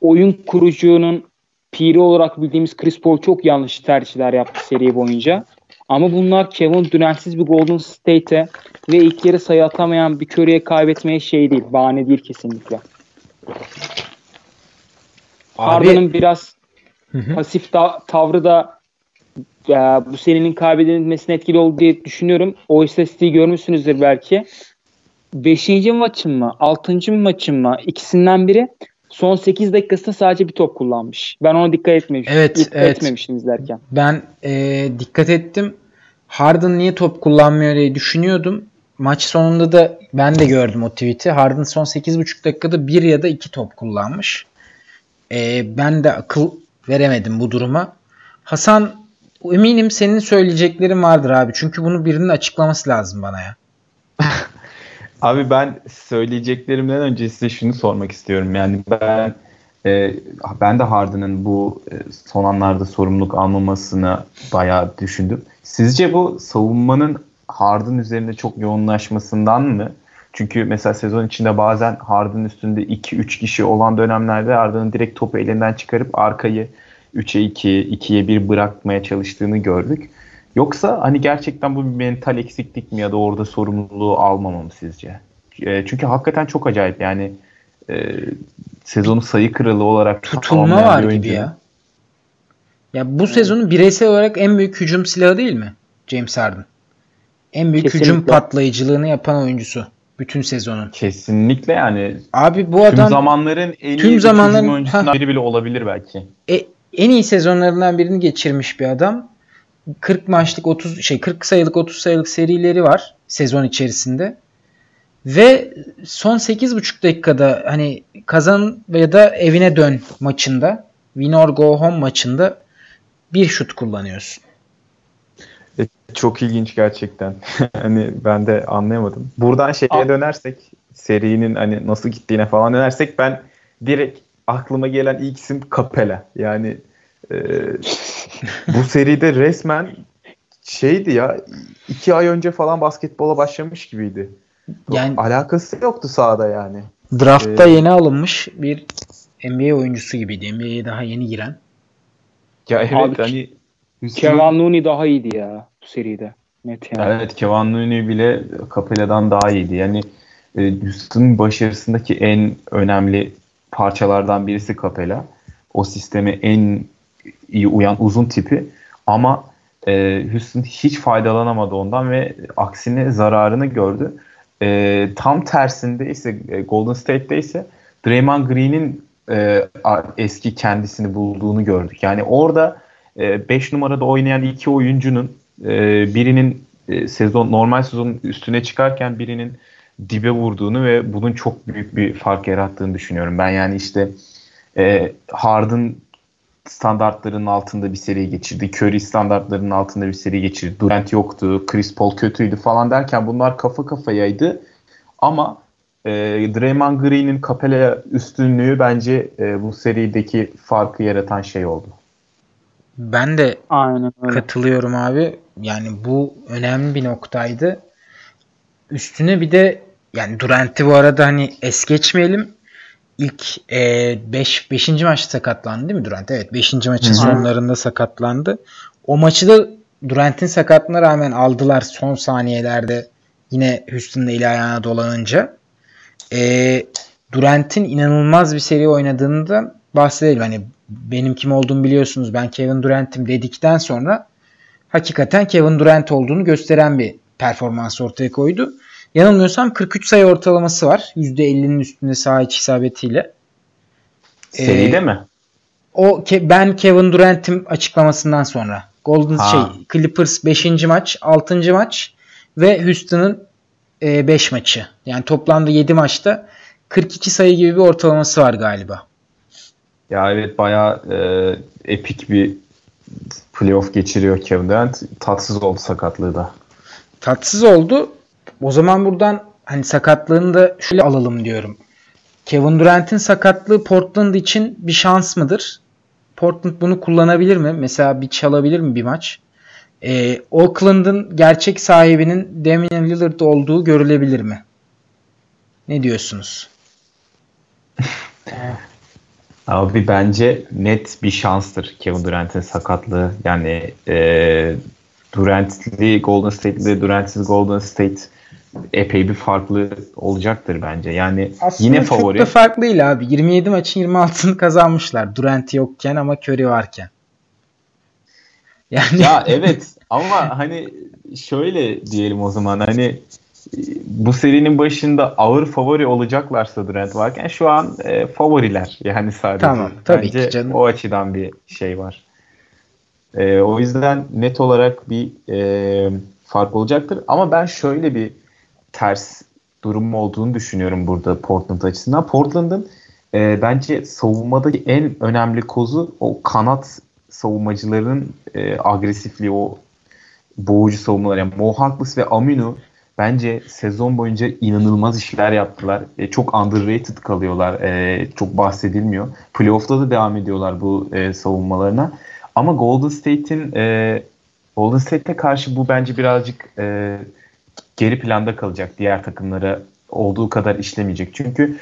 Oyun kurucunun piri olarak bildiğimiz Chris Paul çok yanlış tercihler yaptı seri boyunca. Ama bunlar Kevin Durant'siz bir Golden State'e ve ilk yarı sayı atamayan bir Curry'e kaybetmeye şey değil. Bahane değil kesinlikle. Harden'ın biraz pasif da, tavrı da e, bu serinin kaybedilmesine etkili oldu diye düşünüyorum. O istatistiği görmüşsünüzdür belki. Beşinci maçın mı? Altıncı maçın mı? İkisinden biri son 8 dakikasında sadece bir top kullanmış. Ben ona dikkat etmemiştim. Evet, dikkat evet. etmemiştim izlerken. Ben e, dikkat ettim. Harden niye top kullanmıyor diye düşünüyordum. Maç sonunda da ben de gördüm o tweet'i. Harden son 8,5 dakikada bir ya da iki top kullanmış. E, ben de akıl veremedim bu duruma. Hasan eminim senin söyleyeceklerin vardır abi. Çünkü bunu birinin açıklaması lazım bana ya. (laughs) Abi ben söyleyeceklerimden önce size şunu sormak istiyorum. Yani ben e, ben de Harden'ın bu e, son anlarda sorumluluk almamasını bayağı düşündüm. Sizce bu savunmanın Harden üzerinde çok yoğunlaşmasından mı? Çünkü mesela sezon içinde bazen Harden üstünde 2-3 kişi olan dönemlerde Harden'ın direkt topu elinden çıkarıp arkayı 3'e 2, 2'ye 1 bırakmaya çalıştığını gördük. Yoksa hani gerçekten bu bir mental eksiklik mi ya da orada sorumluluğu almamam sizce? E, çünkü hakikaten çok acayip yani e, sezonu sayı kralı olarak tutulma var gibi ya. Ya bu sezonun bireysel olarak en büyük hücum silahı değil mi? James Harden. En büyük Kesinlikle. hücum patlayıcılığını yapan oyuncusu bütün sezonun. Kesinlikle yani. Abi bu adam tüm zamanların en tüm iyi zamanların, hücum oyuncusundan biri bile olabilir belki. E, en iyi sezonlarından birini geçirmiş bir adam. 40 maçlık 30 şey 40 sayılık 30 sayılık serileri var sezon içerisinde. Ve son 8,5 dakikada hani kazan ya da evine dön maçında win or go home maçında bir şut kullanıyorsun. E, çok ilginç gerçekten. (laughs) hani ben de anlayamadım. Buradan şeye A- dönersek serinin hani nasıl gittiğine falan dönersek ben direkt aklıma gelen ilk isim Capella. Yani e, bu seride resmen şeydi ya iki ay önce falan basketbola başlamış gibiydi. Yani alakası yoktu sahada yani. Draft'ta ee, yeni alınmış bir NBA oyuncusu gibiydi. NBA'ye daha yeni giren. Ya evet Abi, hani Kevin Looney daha iyiydi ya bu seride. Net yani. Evet Kevin Looney bile Capella'dan daha iyiydi. Yani e, Houston'ın başarısındaki en önemli parçalardan birisi Capella. O sisteme en iyi uyan uzun tipi ama e, Houston hiç faydalanamadı ondan ve aksine zararını gördü. E, tam tersinde ise e, Golden State'de ise Draymond Green'in e, eski kendisini bulduğunu gördük. Yani orada 5 e, numarada oynayan iki oyuncunun e, birinin e, sezon normal sezonun üstüne çıkarken birinin dibe vurduğunu ve bunun çok büyük bir fark yarattığını düşünüyorum. Ben yani işte e, Harden standartlarının altında bir seri geçirdi. Curry standartlarının altında bir seri geçirdi. Durant yoktu, Chris Paul kötüydü falan derken bunlar kafa kafayaydı. Ama e, Draymond Green'in Capella'ya üstünlüğü bence e, bu serideki farkı yaratan şey oldu. Ben de Aynen öyle. katılıyorum abi. Yani bu önemli bir noktaydı. Üstüne bir de yani Durant'i bu arada hani es geçmeyelim. İlk 5 e, 5. maçta sakatlandı değil mi Durant? Evet 5. maçın Hı-hı. sonlarında sakatlandı. O maçı da Durant'in sakatlığına rağmen aldılar son saniyelerde yine Houston'da eli ayağına dolanınca. E, Durant'in inanılmaz bir seri oynadığında bahsedelim. Hani benim kim olduğumu biliyorsunuz ben Kevin Durant'im dedikten sonra hakikaten Kevin Durant olduğunu gösteren bir performans ortaya koydu. Yanılmıyorsam 43 sayı ortalaması var. %50'nin üstünde saha içi isabetiyle. Seride ee, mi? O ben Kevin Durant'im açıklamasından sonra. Golden ha. şey Clippers 5. maç, 6. maç ve Houston'ın 5 e, maçı. Yani toplamda 7 maçta 42 sayı gibi bir ortalaması var galiba. Ya evet bayağı e, epik bir playoff geçiriyor Kevin Durant. Tatsız oldu sakatlığı da. Tatsız oldu. O zaman buradan hani sakatlığını da şöyle alalım diyorum. Kevin Durant'in sakatlığı Portland için bir şans mıdır? Portland bunu kullanabilir mi? Mesela bir çalabilir mi bir maç? Ee, Oakland'ın gerçek sahibinin Damian Lillard olduğu görülebilir mi? Ne diyorsunuz? (laughs) Abi bence net bir şanstır Kevin Durant'in sakatlığı. Yani e, Durant'li Golden State'li Durant'siz Golden State epey bir farklı olacaktır bence. Yani Aslında yine favori. çok da farklı değil abi. 27 maçın 26'sını kazanmışlar. Durant yokken ama Curry varken. Yani Ya evet ama hani şöyle diyelim o zaman hani bu serinin başında ağır favori olacaklarsa Durant varken şu an e, favoriler yani sadece. Tamam tabii Bence ki canım. O açıdan bir şey var. E, o yüzden net olarak bir e, fark olacaktır. Ama ben şöyle bir ters durum olduğunu düşünüyorum burada Portland açısından. Portland'ın e, bence savunmadaki en önemli kozu o kanat savunmacıların e, agresifliği, o boğucu savunmalar. Yani Mo Harkless ve Aminu bence sezon boyunca inanılmaz işler yaptılar. E, çok underrated kalıyorlar. E, çok bahsedilmiyor. Playoff'ta da devam ediyorlar bu e, savunmalarına. Ama Golden State'in e, Golden State'e karşı bu bence birazcık e, geri planda kalacak. Diğer takımlara olduğu kadar işlemeyecek. Çünkü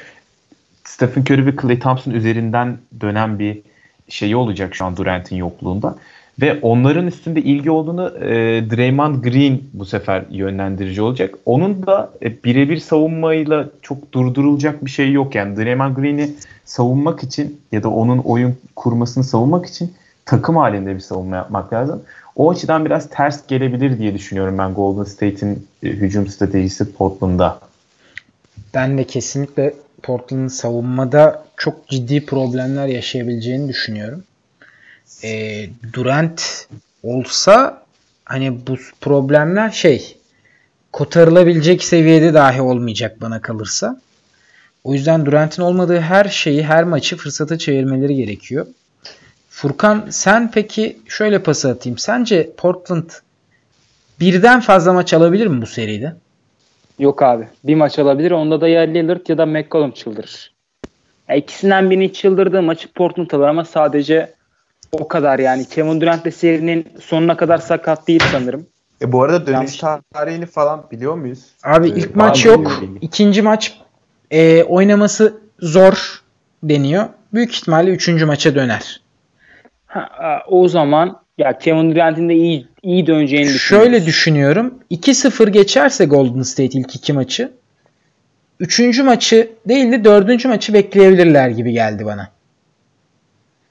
Stephen Curry ve Klay Thompson üzerinden dönen bir şeyi olacak şu an Durant'in yokluğunda. Ve onların üstünde ilgi olduğunu e, Draymond Green bu sefer yönlendirici olacak. Onun da e, birebir savunmayla çok durdurulacak bir şey yok. Yani Draymond Green'i savunmak için ya da onun oyun kurmasını savunmak için takım halinde bir savunma yapmak lazım. O açıdan biraz ters gelebilir diye düşünüyorum ben Golden State'in e, hücum stratejisi Portland'da. Ben de kesinlikle Portland'ın savunmada çok ciddi problemler yaşayabileceğini düşünüyorum e, Durant olsa hani bu problemler şey kotarılabilecek seviyede dahi olmayacak bana kalırsa. O yüzden Durant'in olmadığı her şeyi, her maçı fırsata çevirmeleri gerekiyor. Furkan sen peki şöyle pas atayım. Sence Portland birden fazla maç alabilir mi bu seride? Yok abi. Bir maç alabilir. Onda da ya Lillard ya da McCollum çıldırır. Ya ikisinden birini çıldırdığı maçı Portland alır ama sadece o kadar yani. Kevin Durant de serinin sonuna kadar sakat değil sanırım. E bu arada dönüş Yanlış. tarihini falan biliyor muyuz? Abi ee, ilk maç yok. İkinci maç e, oynaması zor deniyor. Büyük ihtimalle üçüncü maça döner. Ha, o zaman ya Kevin Durant'in de iyi iyi döneceğini. Şöyle düşünüyorum. 2-0 geçerse Golden State ilk iki maçı üçüncü maçı değil de dördüncü maçı bekleyebilirler gibi geldi bana.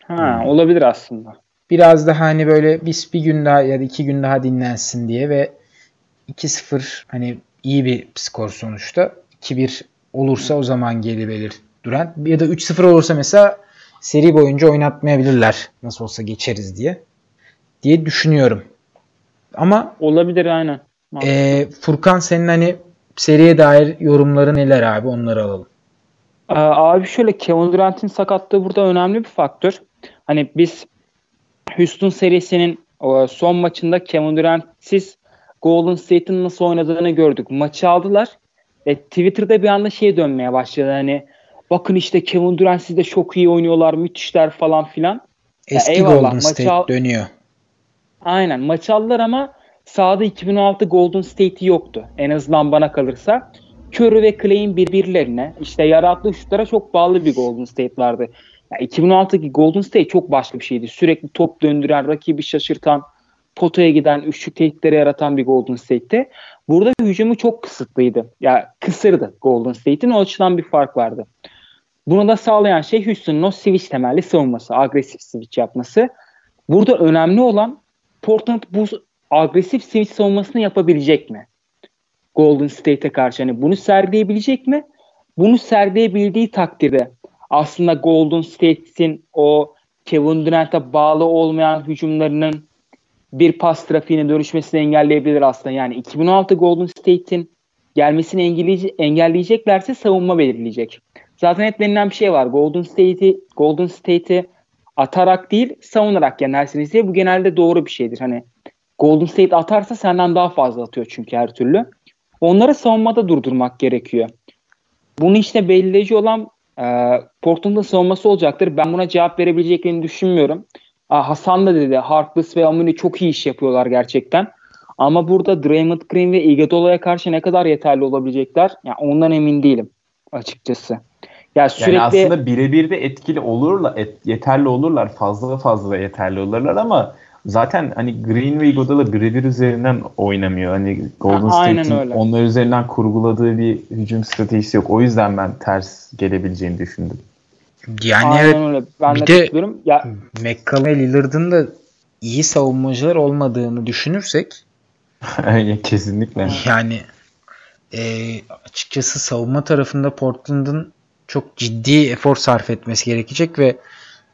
Ha, olabilir aslında. Biraz daha hani böyle biz bir gün daha ya da iki gün daha dinlensin diye ve 2-0 hani iyi bir skor sonuçta. 2-1 olursa o zaman geri Durant. Ya da 3-0 olursa mesela seri boyunca oynatmayabilirler. Nasıl olsa geçeriz diye. Diye düşünüyorum. Ama olabilir aynen. E, Furkan senin hani seriye dair yorumları neler abi onları alalım. Abi şöyle Kevin Durant'in sakatlığı burada önemli bir faktör. Hani biz Houston serisinin son maçında Kevin Durant'siz Golden State'in nasıl oynadığını gördük. Maçı aldılar E, Twitter'da bir anda şey dönmeye başladı hani bakın işte Kevin Durant siz de çok iyi oynuyorlar müthişler falan filan. Eski ya Golden State al- dönüyor. Aynen maç aldılar ama sahada 2016 Golden State'i yoktu. En azından bana kalırsa. Curry ve Clay'in birbirlerine işte yarattığı şutlara çok bağlı bir Golden State vardı. Yani 2016'daki Golden State çok başka bir şeydi. Sürekli top döndüren, rakibi şaşırtan, potaya giden, üçlük tehditleri yaratan bir Golden State'ti. Burada hücumu çok kısıtlıydı. Ya yani kısırdı Golden State'in. O açıdan bir fark vardı. Bunu da sağlayan şey Houston'un o switch temelli savunması, agresif switch yapması. Burada önemli olan Portland bu agresif switch savunmasını yapabilecek mi? Golden State'e karşı hani bunu sergileyebilecek mi? Bunu sergileyebildiği takdirde aslında Golden State'in o Kevin Durant'a bağlı olmayan hücumlarının bir pas trafiğine dönüşmesini engelleyebilir aslında. Yani 2016 Golden State'in gelmesini engelleyeceklerse savunma belirleyecek. Zaten hep denilen bir şey var. Golden State'i Golden State'i atarak değil savunarak yenersiniz diye bu genelde doğru bir şeydir. Hani Golden State atarsa senden daha fazla atıyor çünkü her türlü. Onları savunmada durdurmak gerekiyor. Bunu işte belirleyici olan e, Portland'ın savunması olacaktır. Ben buna cevap verebileceklerini düşünmüyorum. Hasan da dedi Harkless ve Amuni çok iyi iş yapıyorlar gerçekten. Ama burada Draymond Green ve Iguodala'ya karşı ne kadar yeterli olabilecekler? Yani ondan emin değilim açıkçası. Yani, sürekli... yani aslında birebir de etkili olurlar, et, yeterli olurlar, fazla fazla yeterli olurlar ama zaten hani Green ve Iguodala birebir üzerinden oynamıyor. Hani Golden State'in onlar üzerinden kurguladığı bir hücum stratejisi yok. O yüzden ben ters gelebileceğini düşündüm. Yani Aynen evet. Öyle. Ben bir de, de ya McCallum ve Lillard'ın da iyi savunmacılar olmadığını düşünürsek (laughs) kesinlikle. Yani e, açıkçası savunma tarafında Portland'ın çok ciddi efor sarf etmesi gerekecek ve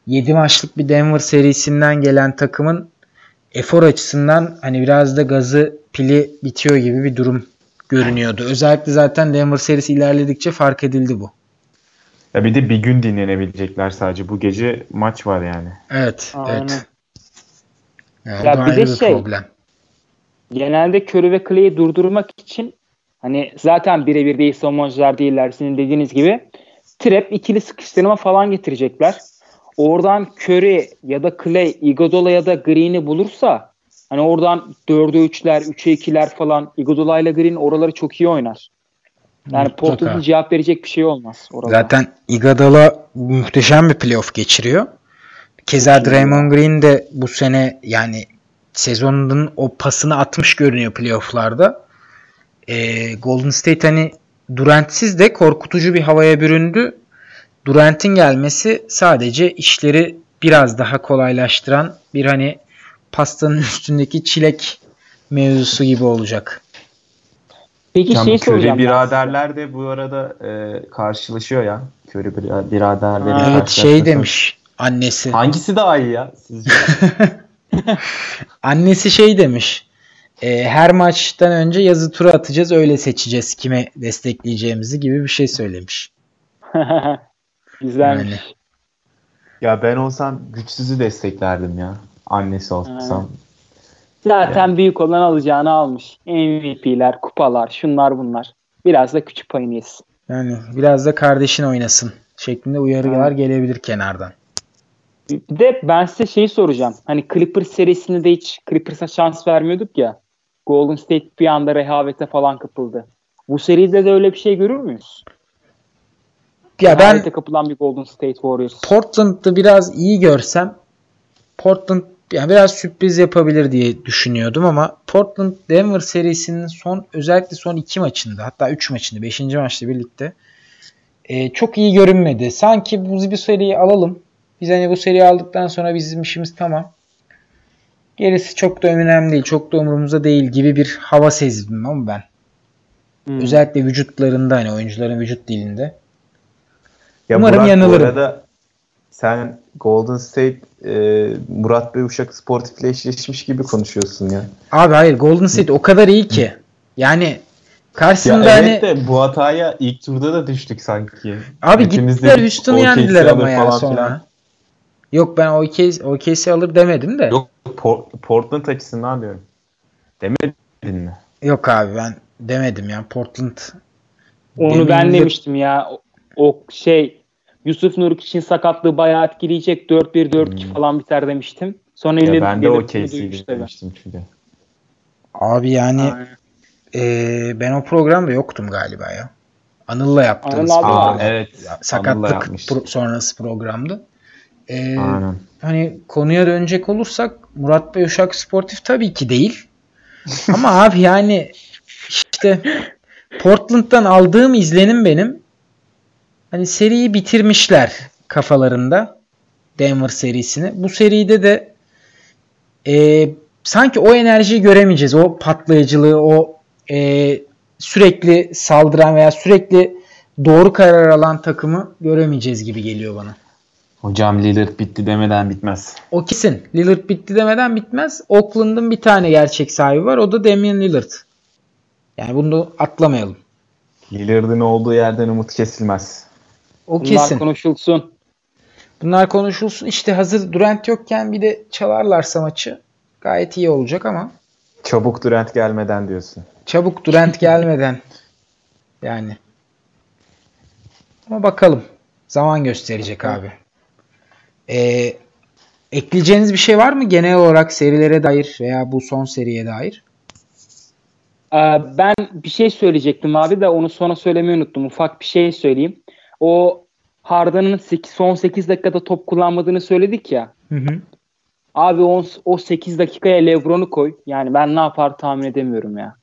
7 maçlık bir Denver serisinden gelen takımın efor açısından hani biraz da gazı pili bitiyor gibi bir durum görünüyordu. Özellikle zaten Denver serisi ilerledikçe fark edildi bu. Ya bir de bir gün dinlenebilecekler sadece. Bu gece maç var yani. Evet. Aynen. evet. Yani ya bir de bir şey problem. genelde Curry ve Clay'i durdurmak için hani zaten birebir değil savunmacılar değiller sizin dediğiniz gibi trap ikili sıkıştırma falan getirecekler. Oradan Curry ya da Clay, Iguodala ya da Green'i bulursa hani oradan 4'e 3'ler, 3'e 2'ler falan Iguodala ile Green oraları çok iyi oynar. Yani Portland'ın cevap verecek bir şey olmaz. Orada. Zaten Iguodala muhteşem bir playoff geçiriyor. Keza Draymond Green de bu sene yani sezonun o pasını atmış görünüyor playofflarda. Ee, Golden State hani Durant'siz de korkutucu bir havaya büründü. Durant'in gelmesi sadece işleri biraz daha kolaylaştıran bir hani pastanın üstündeki çilek mevzusu gibi olacak. Peki Can, şey soracağım. biraderler de bu arada e, karşılaşıyor ya. Köri biraderleri Evet şey demiş annesi. Hangisi daha iyi ya sizce? (laughs) (laughs) annesi şey demiş. E, her maçtan önce yazı tura atacağız öyle seçeceğiz kime destekleyeceğimizi gibi bir şey söylemiş. (laughs) Güzelmiş. Yani. Ya ben olsam güçsüzü desteklerdim ya. Annesi olsam. Zaten yani. büyük olan alacağını almış. MVP'ler, kupalar, şunlar bunlar. Biraz da küçük payını yesin. Yani biraz da kardeşin oynasın şeklinde uyarılar hmm. gelebilir kenardan. Bir de ben size şeyi soracağım. Hani Clippers serisinde de hiç Clippers'a şans vermiyorduk ya. Golden State bir anda rehavete falan kapıldı. Bu seride de öyle bir şey görür müyüz? Ya ben kapılan bir Golden State Warriors. Portland'ı biraz iyi görsem Portland yani biraz sürpriz yapabilir diye düşünüyordum ama Portland Denver serisinin son özellikle son iki maçında hatta üç maçında beşinci maçla birlikte e, çok iyi görünmedi. Sanki bu bir seriyi alalım. Biz hani bu seriyi aldıktan sonra bizim işimiz tamam. Gerisi çok da önemli değil. Çok da umurumuzda değil gibi bir hava sezdim ama ben. Hmm. Özellikle vücutlarında hani oyuncuların vücut dilinde. Ya Umarım Burak, yanılırım. Bu arada sen Golden State e, Murat Bey Uşak sportifle eşleşmiş gibi konuşuyorsun ya. Abi hayır Golden State o kadar iyi ki. Yani karşısında ya evet hani... de bu hataya ilk turda da düştük sanki. Abi Hepimiz gittiler Houston'u yendiler ama ya sonra. Falan. Yok ben OKC, OKC alır demedim de. Yok Portland açısından diyorum. Demedin mi? Yok abi ben demedim ya. Portland Onu Demin ben de- demiştim ya. O, o şey Yusuf Nurk için sakatlığı bayağı etkileyecek. 4-1-4-2 Hmm. falan biter demiştim. Sonra Ya ben de o case'i demiştim çünkü. Abi yani Aynen. e, ben o programda yoktum galiba ya. Anıl'la yaptığımız Anıl abi program. evet. Sakatlık pro- sonrası programdı. E, Aynen. hani konuya dönecek olursak Murat Bey Uşak sportif tabii ki değil. Ama abi yani işte Portland'dan aldığım izlenim benim hani seriyi bitirmişler kafalarında Denver serisini. Bu seride de e, sanki o enerjiyi göremeyeceğiz. O patlayıcılığı, o e, sürekli saldıran veya sürekli doğru karar alan takımı göremeyeceğiz gibi geliyor bana. Hocam Lillard bitti demeden bitmez. O kesin. Lillard bitti demeden bitmez. Oakland'ın bir tane gerçek sahibi var. O da Damian Lillard. Yani bunu da atlamayalım. Lillard'ın olduğu yerden umut kesilmez. O Bunlar kesin. konuşulsun. Bunlar konuşulsun. İşte hazır Durant yokken bir de çalarlarsa maçı gayet iyi olacak ama Çabuk Durant gelmeden diyorsun. çabuk Durant gelmeden yani. Ama bakalım. Zaman gösterecek abi. Ee, ekleyeceğiniz bir şey var mı genel olarak serilere dair veya bu son seriye dair? Ee, ben bir şey söyleyecektim abi de onu sonra söylemeyi unuttum. Ufak bir şey söyleyeyim. O Harden'ın son 8 dakikada top kullanmadığını söyledik ya. Hı hı. Abi o, o 8 dakikaya Lebron'u koy. Yani ben ne yapar tahmin edemiyorum ya.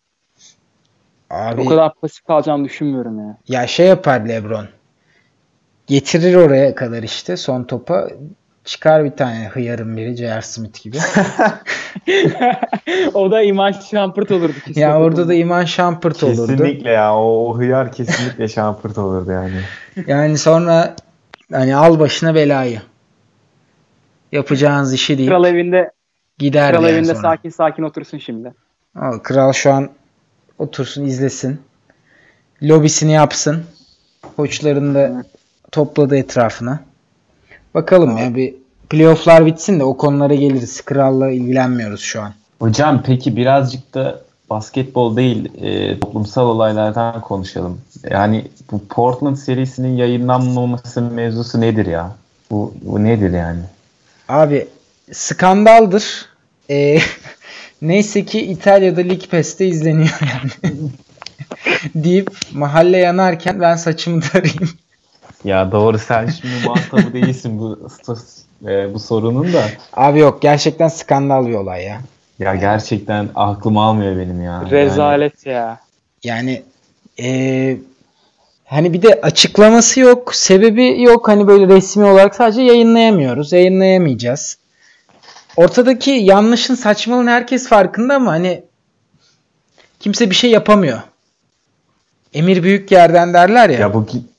Abi, O kadar pasif kalacağını düşünmüyorum ya. Ya şey yapar LeBron. Getirir oraya kadar işte son topa çıkar bir tane hıyarın biri J.R. Smith gibi. (laughs) o da İman Şampırt olurdu. kesin. ya orada da Iman Shumpert olurdu. Kesinlikle ya. O, o hıyar kesinlikle şampırt olurdu yani. Yani sonra hani al başına belayı. Yapacağınız işi değil. Kral evinde, Gider kral yani evinde sonra. sakin sakin otursun şimdi. Al, Kral şu an otursun izlesin. Lobisini yapsın. Koçlarını da topladı etrafına. Bakalım ya bir playofflar bitsin de o konulara geliriz. Kralla ilgilenmiyoruz şu an. Hocam peki birazcık da basketbol değil e, toplumsal olaylardan konuşalım. Yani bu Portland serisinin yayınlanmaması mevzusu nedir ya? Bu, bu nedir yani? Abi skandaldır. Ee, (laughs) neyse ki İtalya'da Lig Pass'te izleniyor yani. (laughs) deyip mahalle yanarken ben saçımı tarayayım. Ya doğru sen şimdi muhatabı değilsin bu e, bu sorunun da. Abi yok gerçekten skandal bir olay ya. Ya gerçekten aklım almıyor benim ya. Yani- Rezalet ya. Yani ee, hani bir de açıklaması yok, sebebi yok. Hani böyle resmi olarak sadece yayınlayamıyoruz, yayınlayamayacağız. Ortadaki yanlışın saçmalığın herkes farkında ama hani kimse bir şey yapamıyor. Emir büyük yerden derler ya. Ya bugün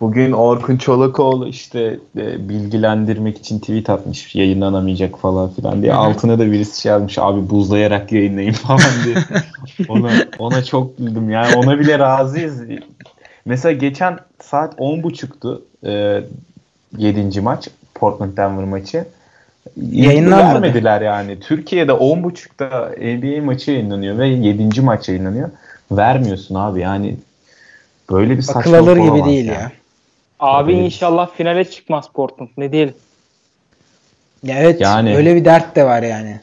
bugün Orkun Çolakoğlu işte e, bilgilendirmek için tweet atmış yayınlanamayacak falan filan diye altına da birisi şey yazmış abi buzlayarak yayınlayın (laughs) falan diye ona ona çok güldüm yani ona bile razıyız mesela geçen saat 10.30'tu e, 7. maç Portland Denver maçı İzni Yayınlanmadı. vermediler yani Türkiye'de 10.30'da NBA maçı yayınlanıyor ve 7. maç yayınlanıyor vermiyorsun abi yani böyle bir Akıl saçmalık alır gibi değil yani. ya. Abi Tabii. inşallah finale çıkmaz Portland. Ne diyelim. Ya evet Yani- öyle bir dert de var yani.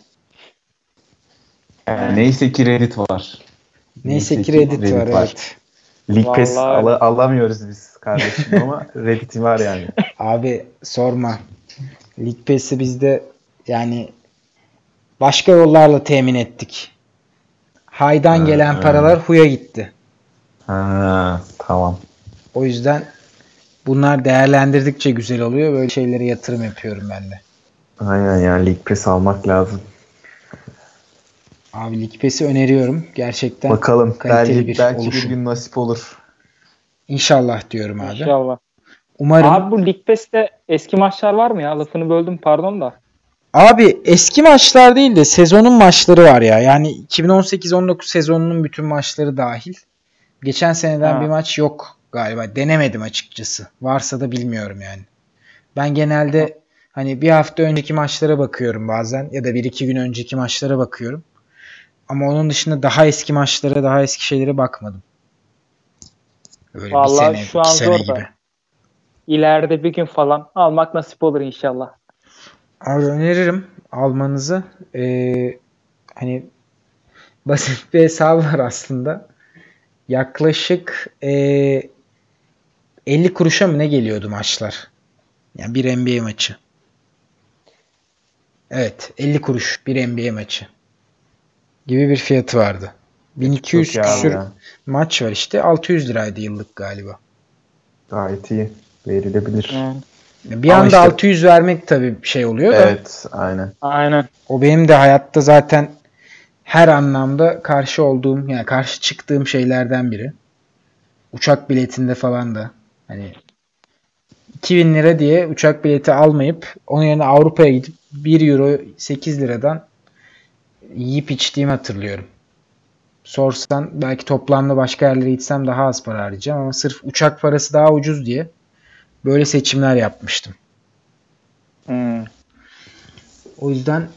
Yani neyse ki Reddit var. Neyse ki Reddit, var, evet. Lig Pass Vallahi ala- alamıyoruz biz kardeşim (laughs) ama Reddit var yani. Abi sorma. Lig Pass'i biz de yani başka yollarla temin ettik. Haydan Ha, gelen ha. paralar huya gitti. Ha, tamam. O yüzden bunlar değerlendirdikçe güzel oluyor. Böyle şeylere yatırım yapıyorum ben de. Aynen yani Lig Pass almak lazım. Abi Lig Pass'i öneriyorum. Gerçekten Bakalım kaliteli belki, bir belki bir gün nasip olur. İnşallah diyorum abi. İnşallah. Umarım. Abi bu Lig Pass'te eski maçlar var mı ya? Lafını böldüm pardon da. Abi eski maçlar değil de sezonun maçları var ya. Yani 2018-19 sezonunun bütün maçları dahil. Geçen seneden Ha. bir maç yok galiba. Denemedim açıkçası. Varsa da bilmiyorum yani. Ben genelde hani bir hafta önceki maçlara bakıyorum bazen ya da bir iki gün önceki maçlara bakıyorum. Ama onun dışında daha eski maçlara, daha eski şeylere bakmadım. Öyle Vallahi bir sene, şu an sene zor gibi. İleride bir gün falan almak nasip olur inşallah. Abi öneririm almanızı. Ee, hani basit bir hesabı var aslında. Yaklaşık e, 50 kuruşa mı ne geliyordu maçlar? Yani bir NBA maçı. Evet 50 kuruş bir NBA maçı. Gibi bir fiyatı vardı. 1200 küsür maç var işte. 600 liraydı yıllık galiba. Gayet iyi. Verilebilir. Yani. Bir Ama anda işte, 600 vermek tabii şey oluyor da. Evet aynen. Aynen. O benim de hayatta zaten her anlamda karşı olduğum yani karşı çıktığım şeylerden biri. Uçak biletinde falan da hani 2000 lira diye uçak bileti almayıp onun yerine Avrupa'ya gidip 1 euro 8 liradan yiyip içtiğimi hatırlıyorum. Sorsan belki toplamda başka yerlere gitsem daha az para harcayacağım ama sırf uçak parası daha ucuz diye böyle seçimler yapmıştım. Hmm. O yüzden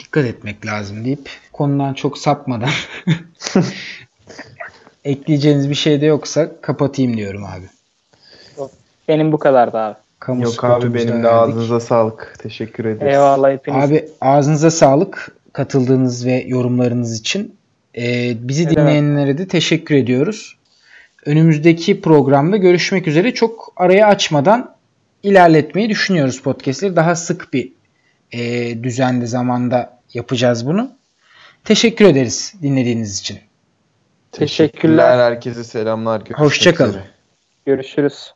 dikkat etmek lazım deyip konudan çok sapmadan (laughs) (laughs) ekleyeceğiniz bir şey de yoksa kapatayım diyorum abi. Benim bu kadar da abi. Kamu Yok abi benim de ağzınıza sağlık. Teşekkür ederiz. Eyvallah hepiniz. Abi ağzınıza sağlık katıldığınız ve yorumlarınız için. Ee, bizi evet. dinleyenlere de teşekkür ediyoruz. Önümüzdeki programda görüşmek üzere. Çok araya açmadan ilerletmeyi düşünüyoruz podcastleri. Daha sık bir e, düzende zamanda yapacağız bunu. Teşekkür ederiz dinlediğiniz için. Teşekkürler. Herkese selamlar. Hoşçakalın. Görüşürüz.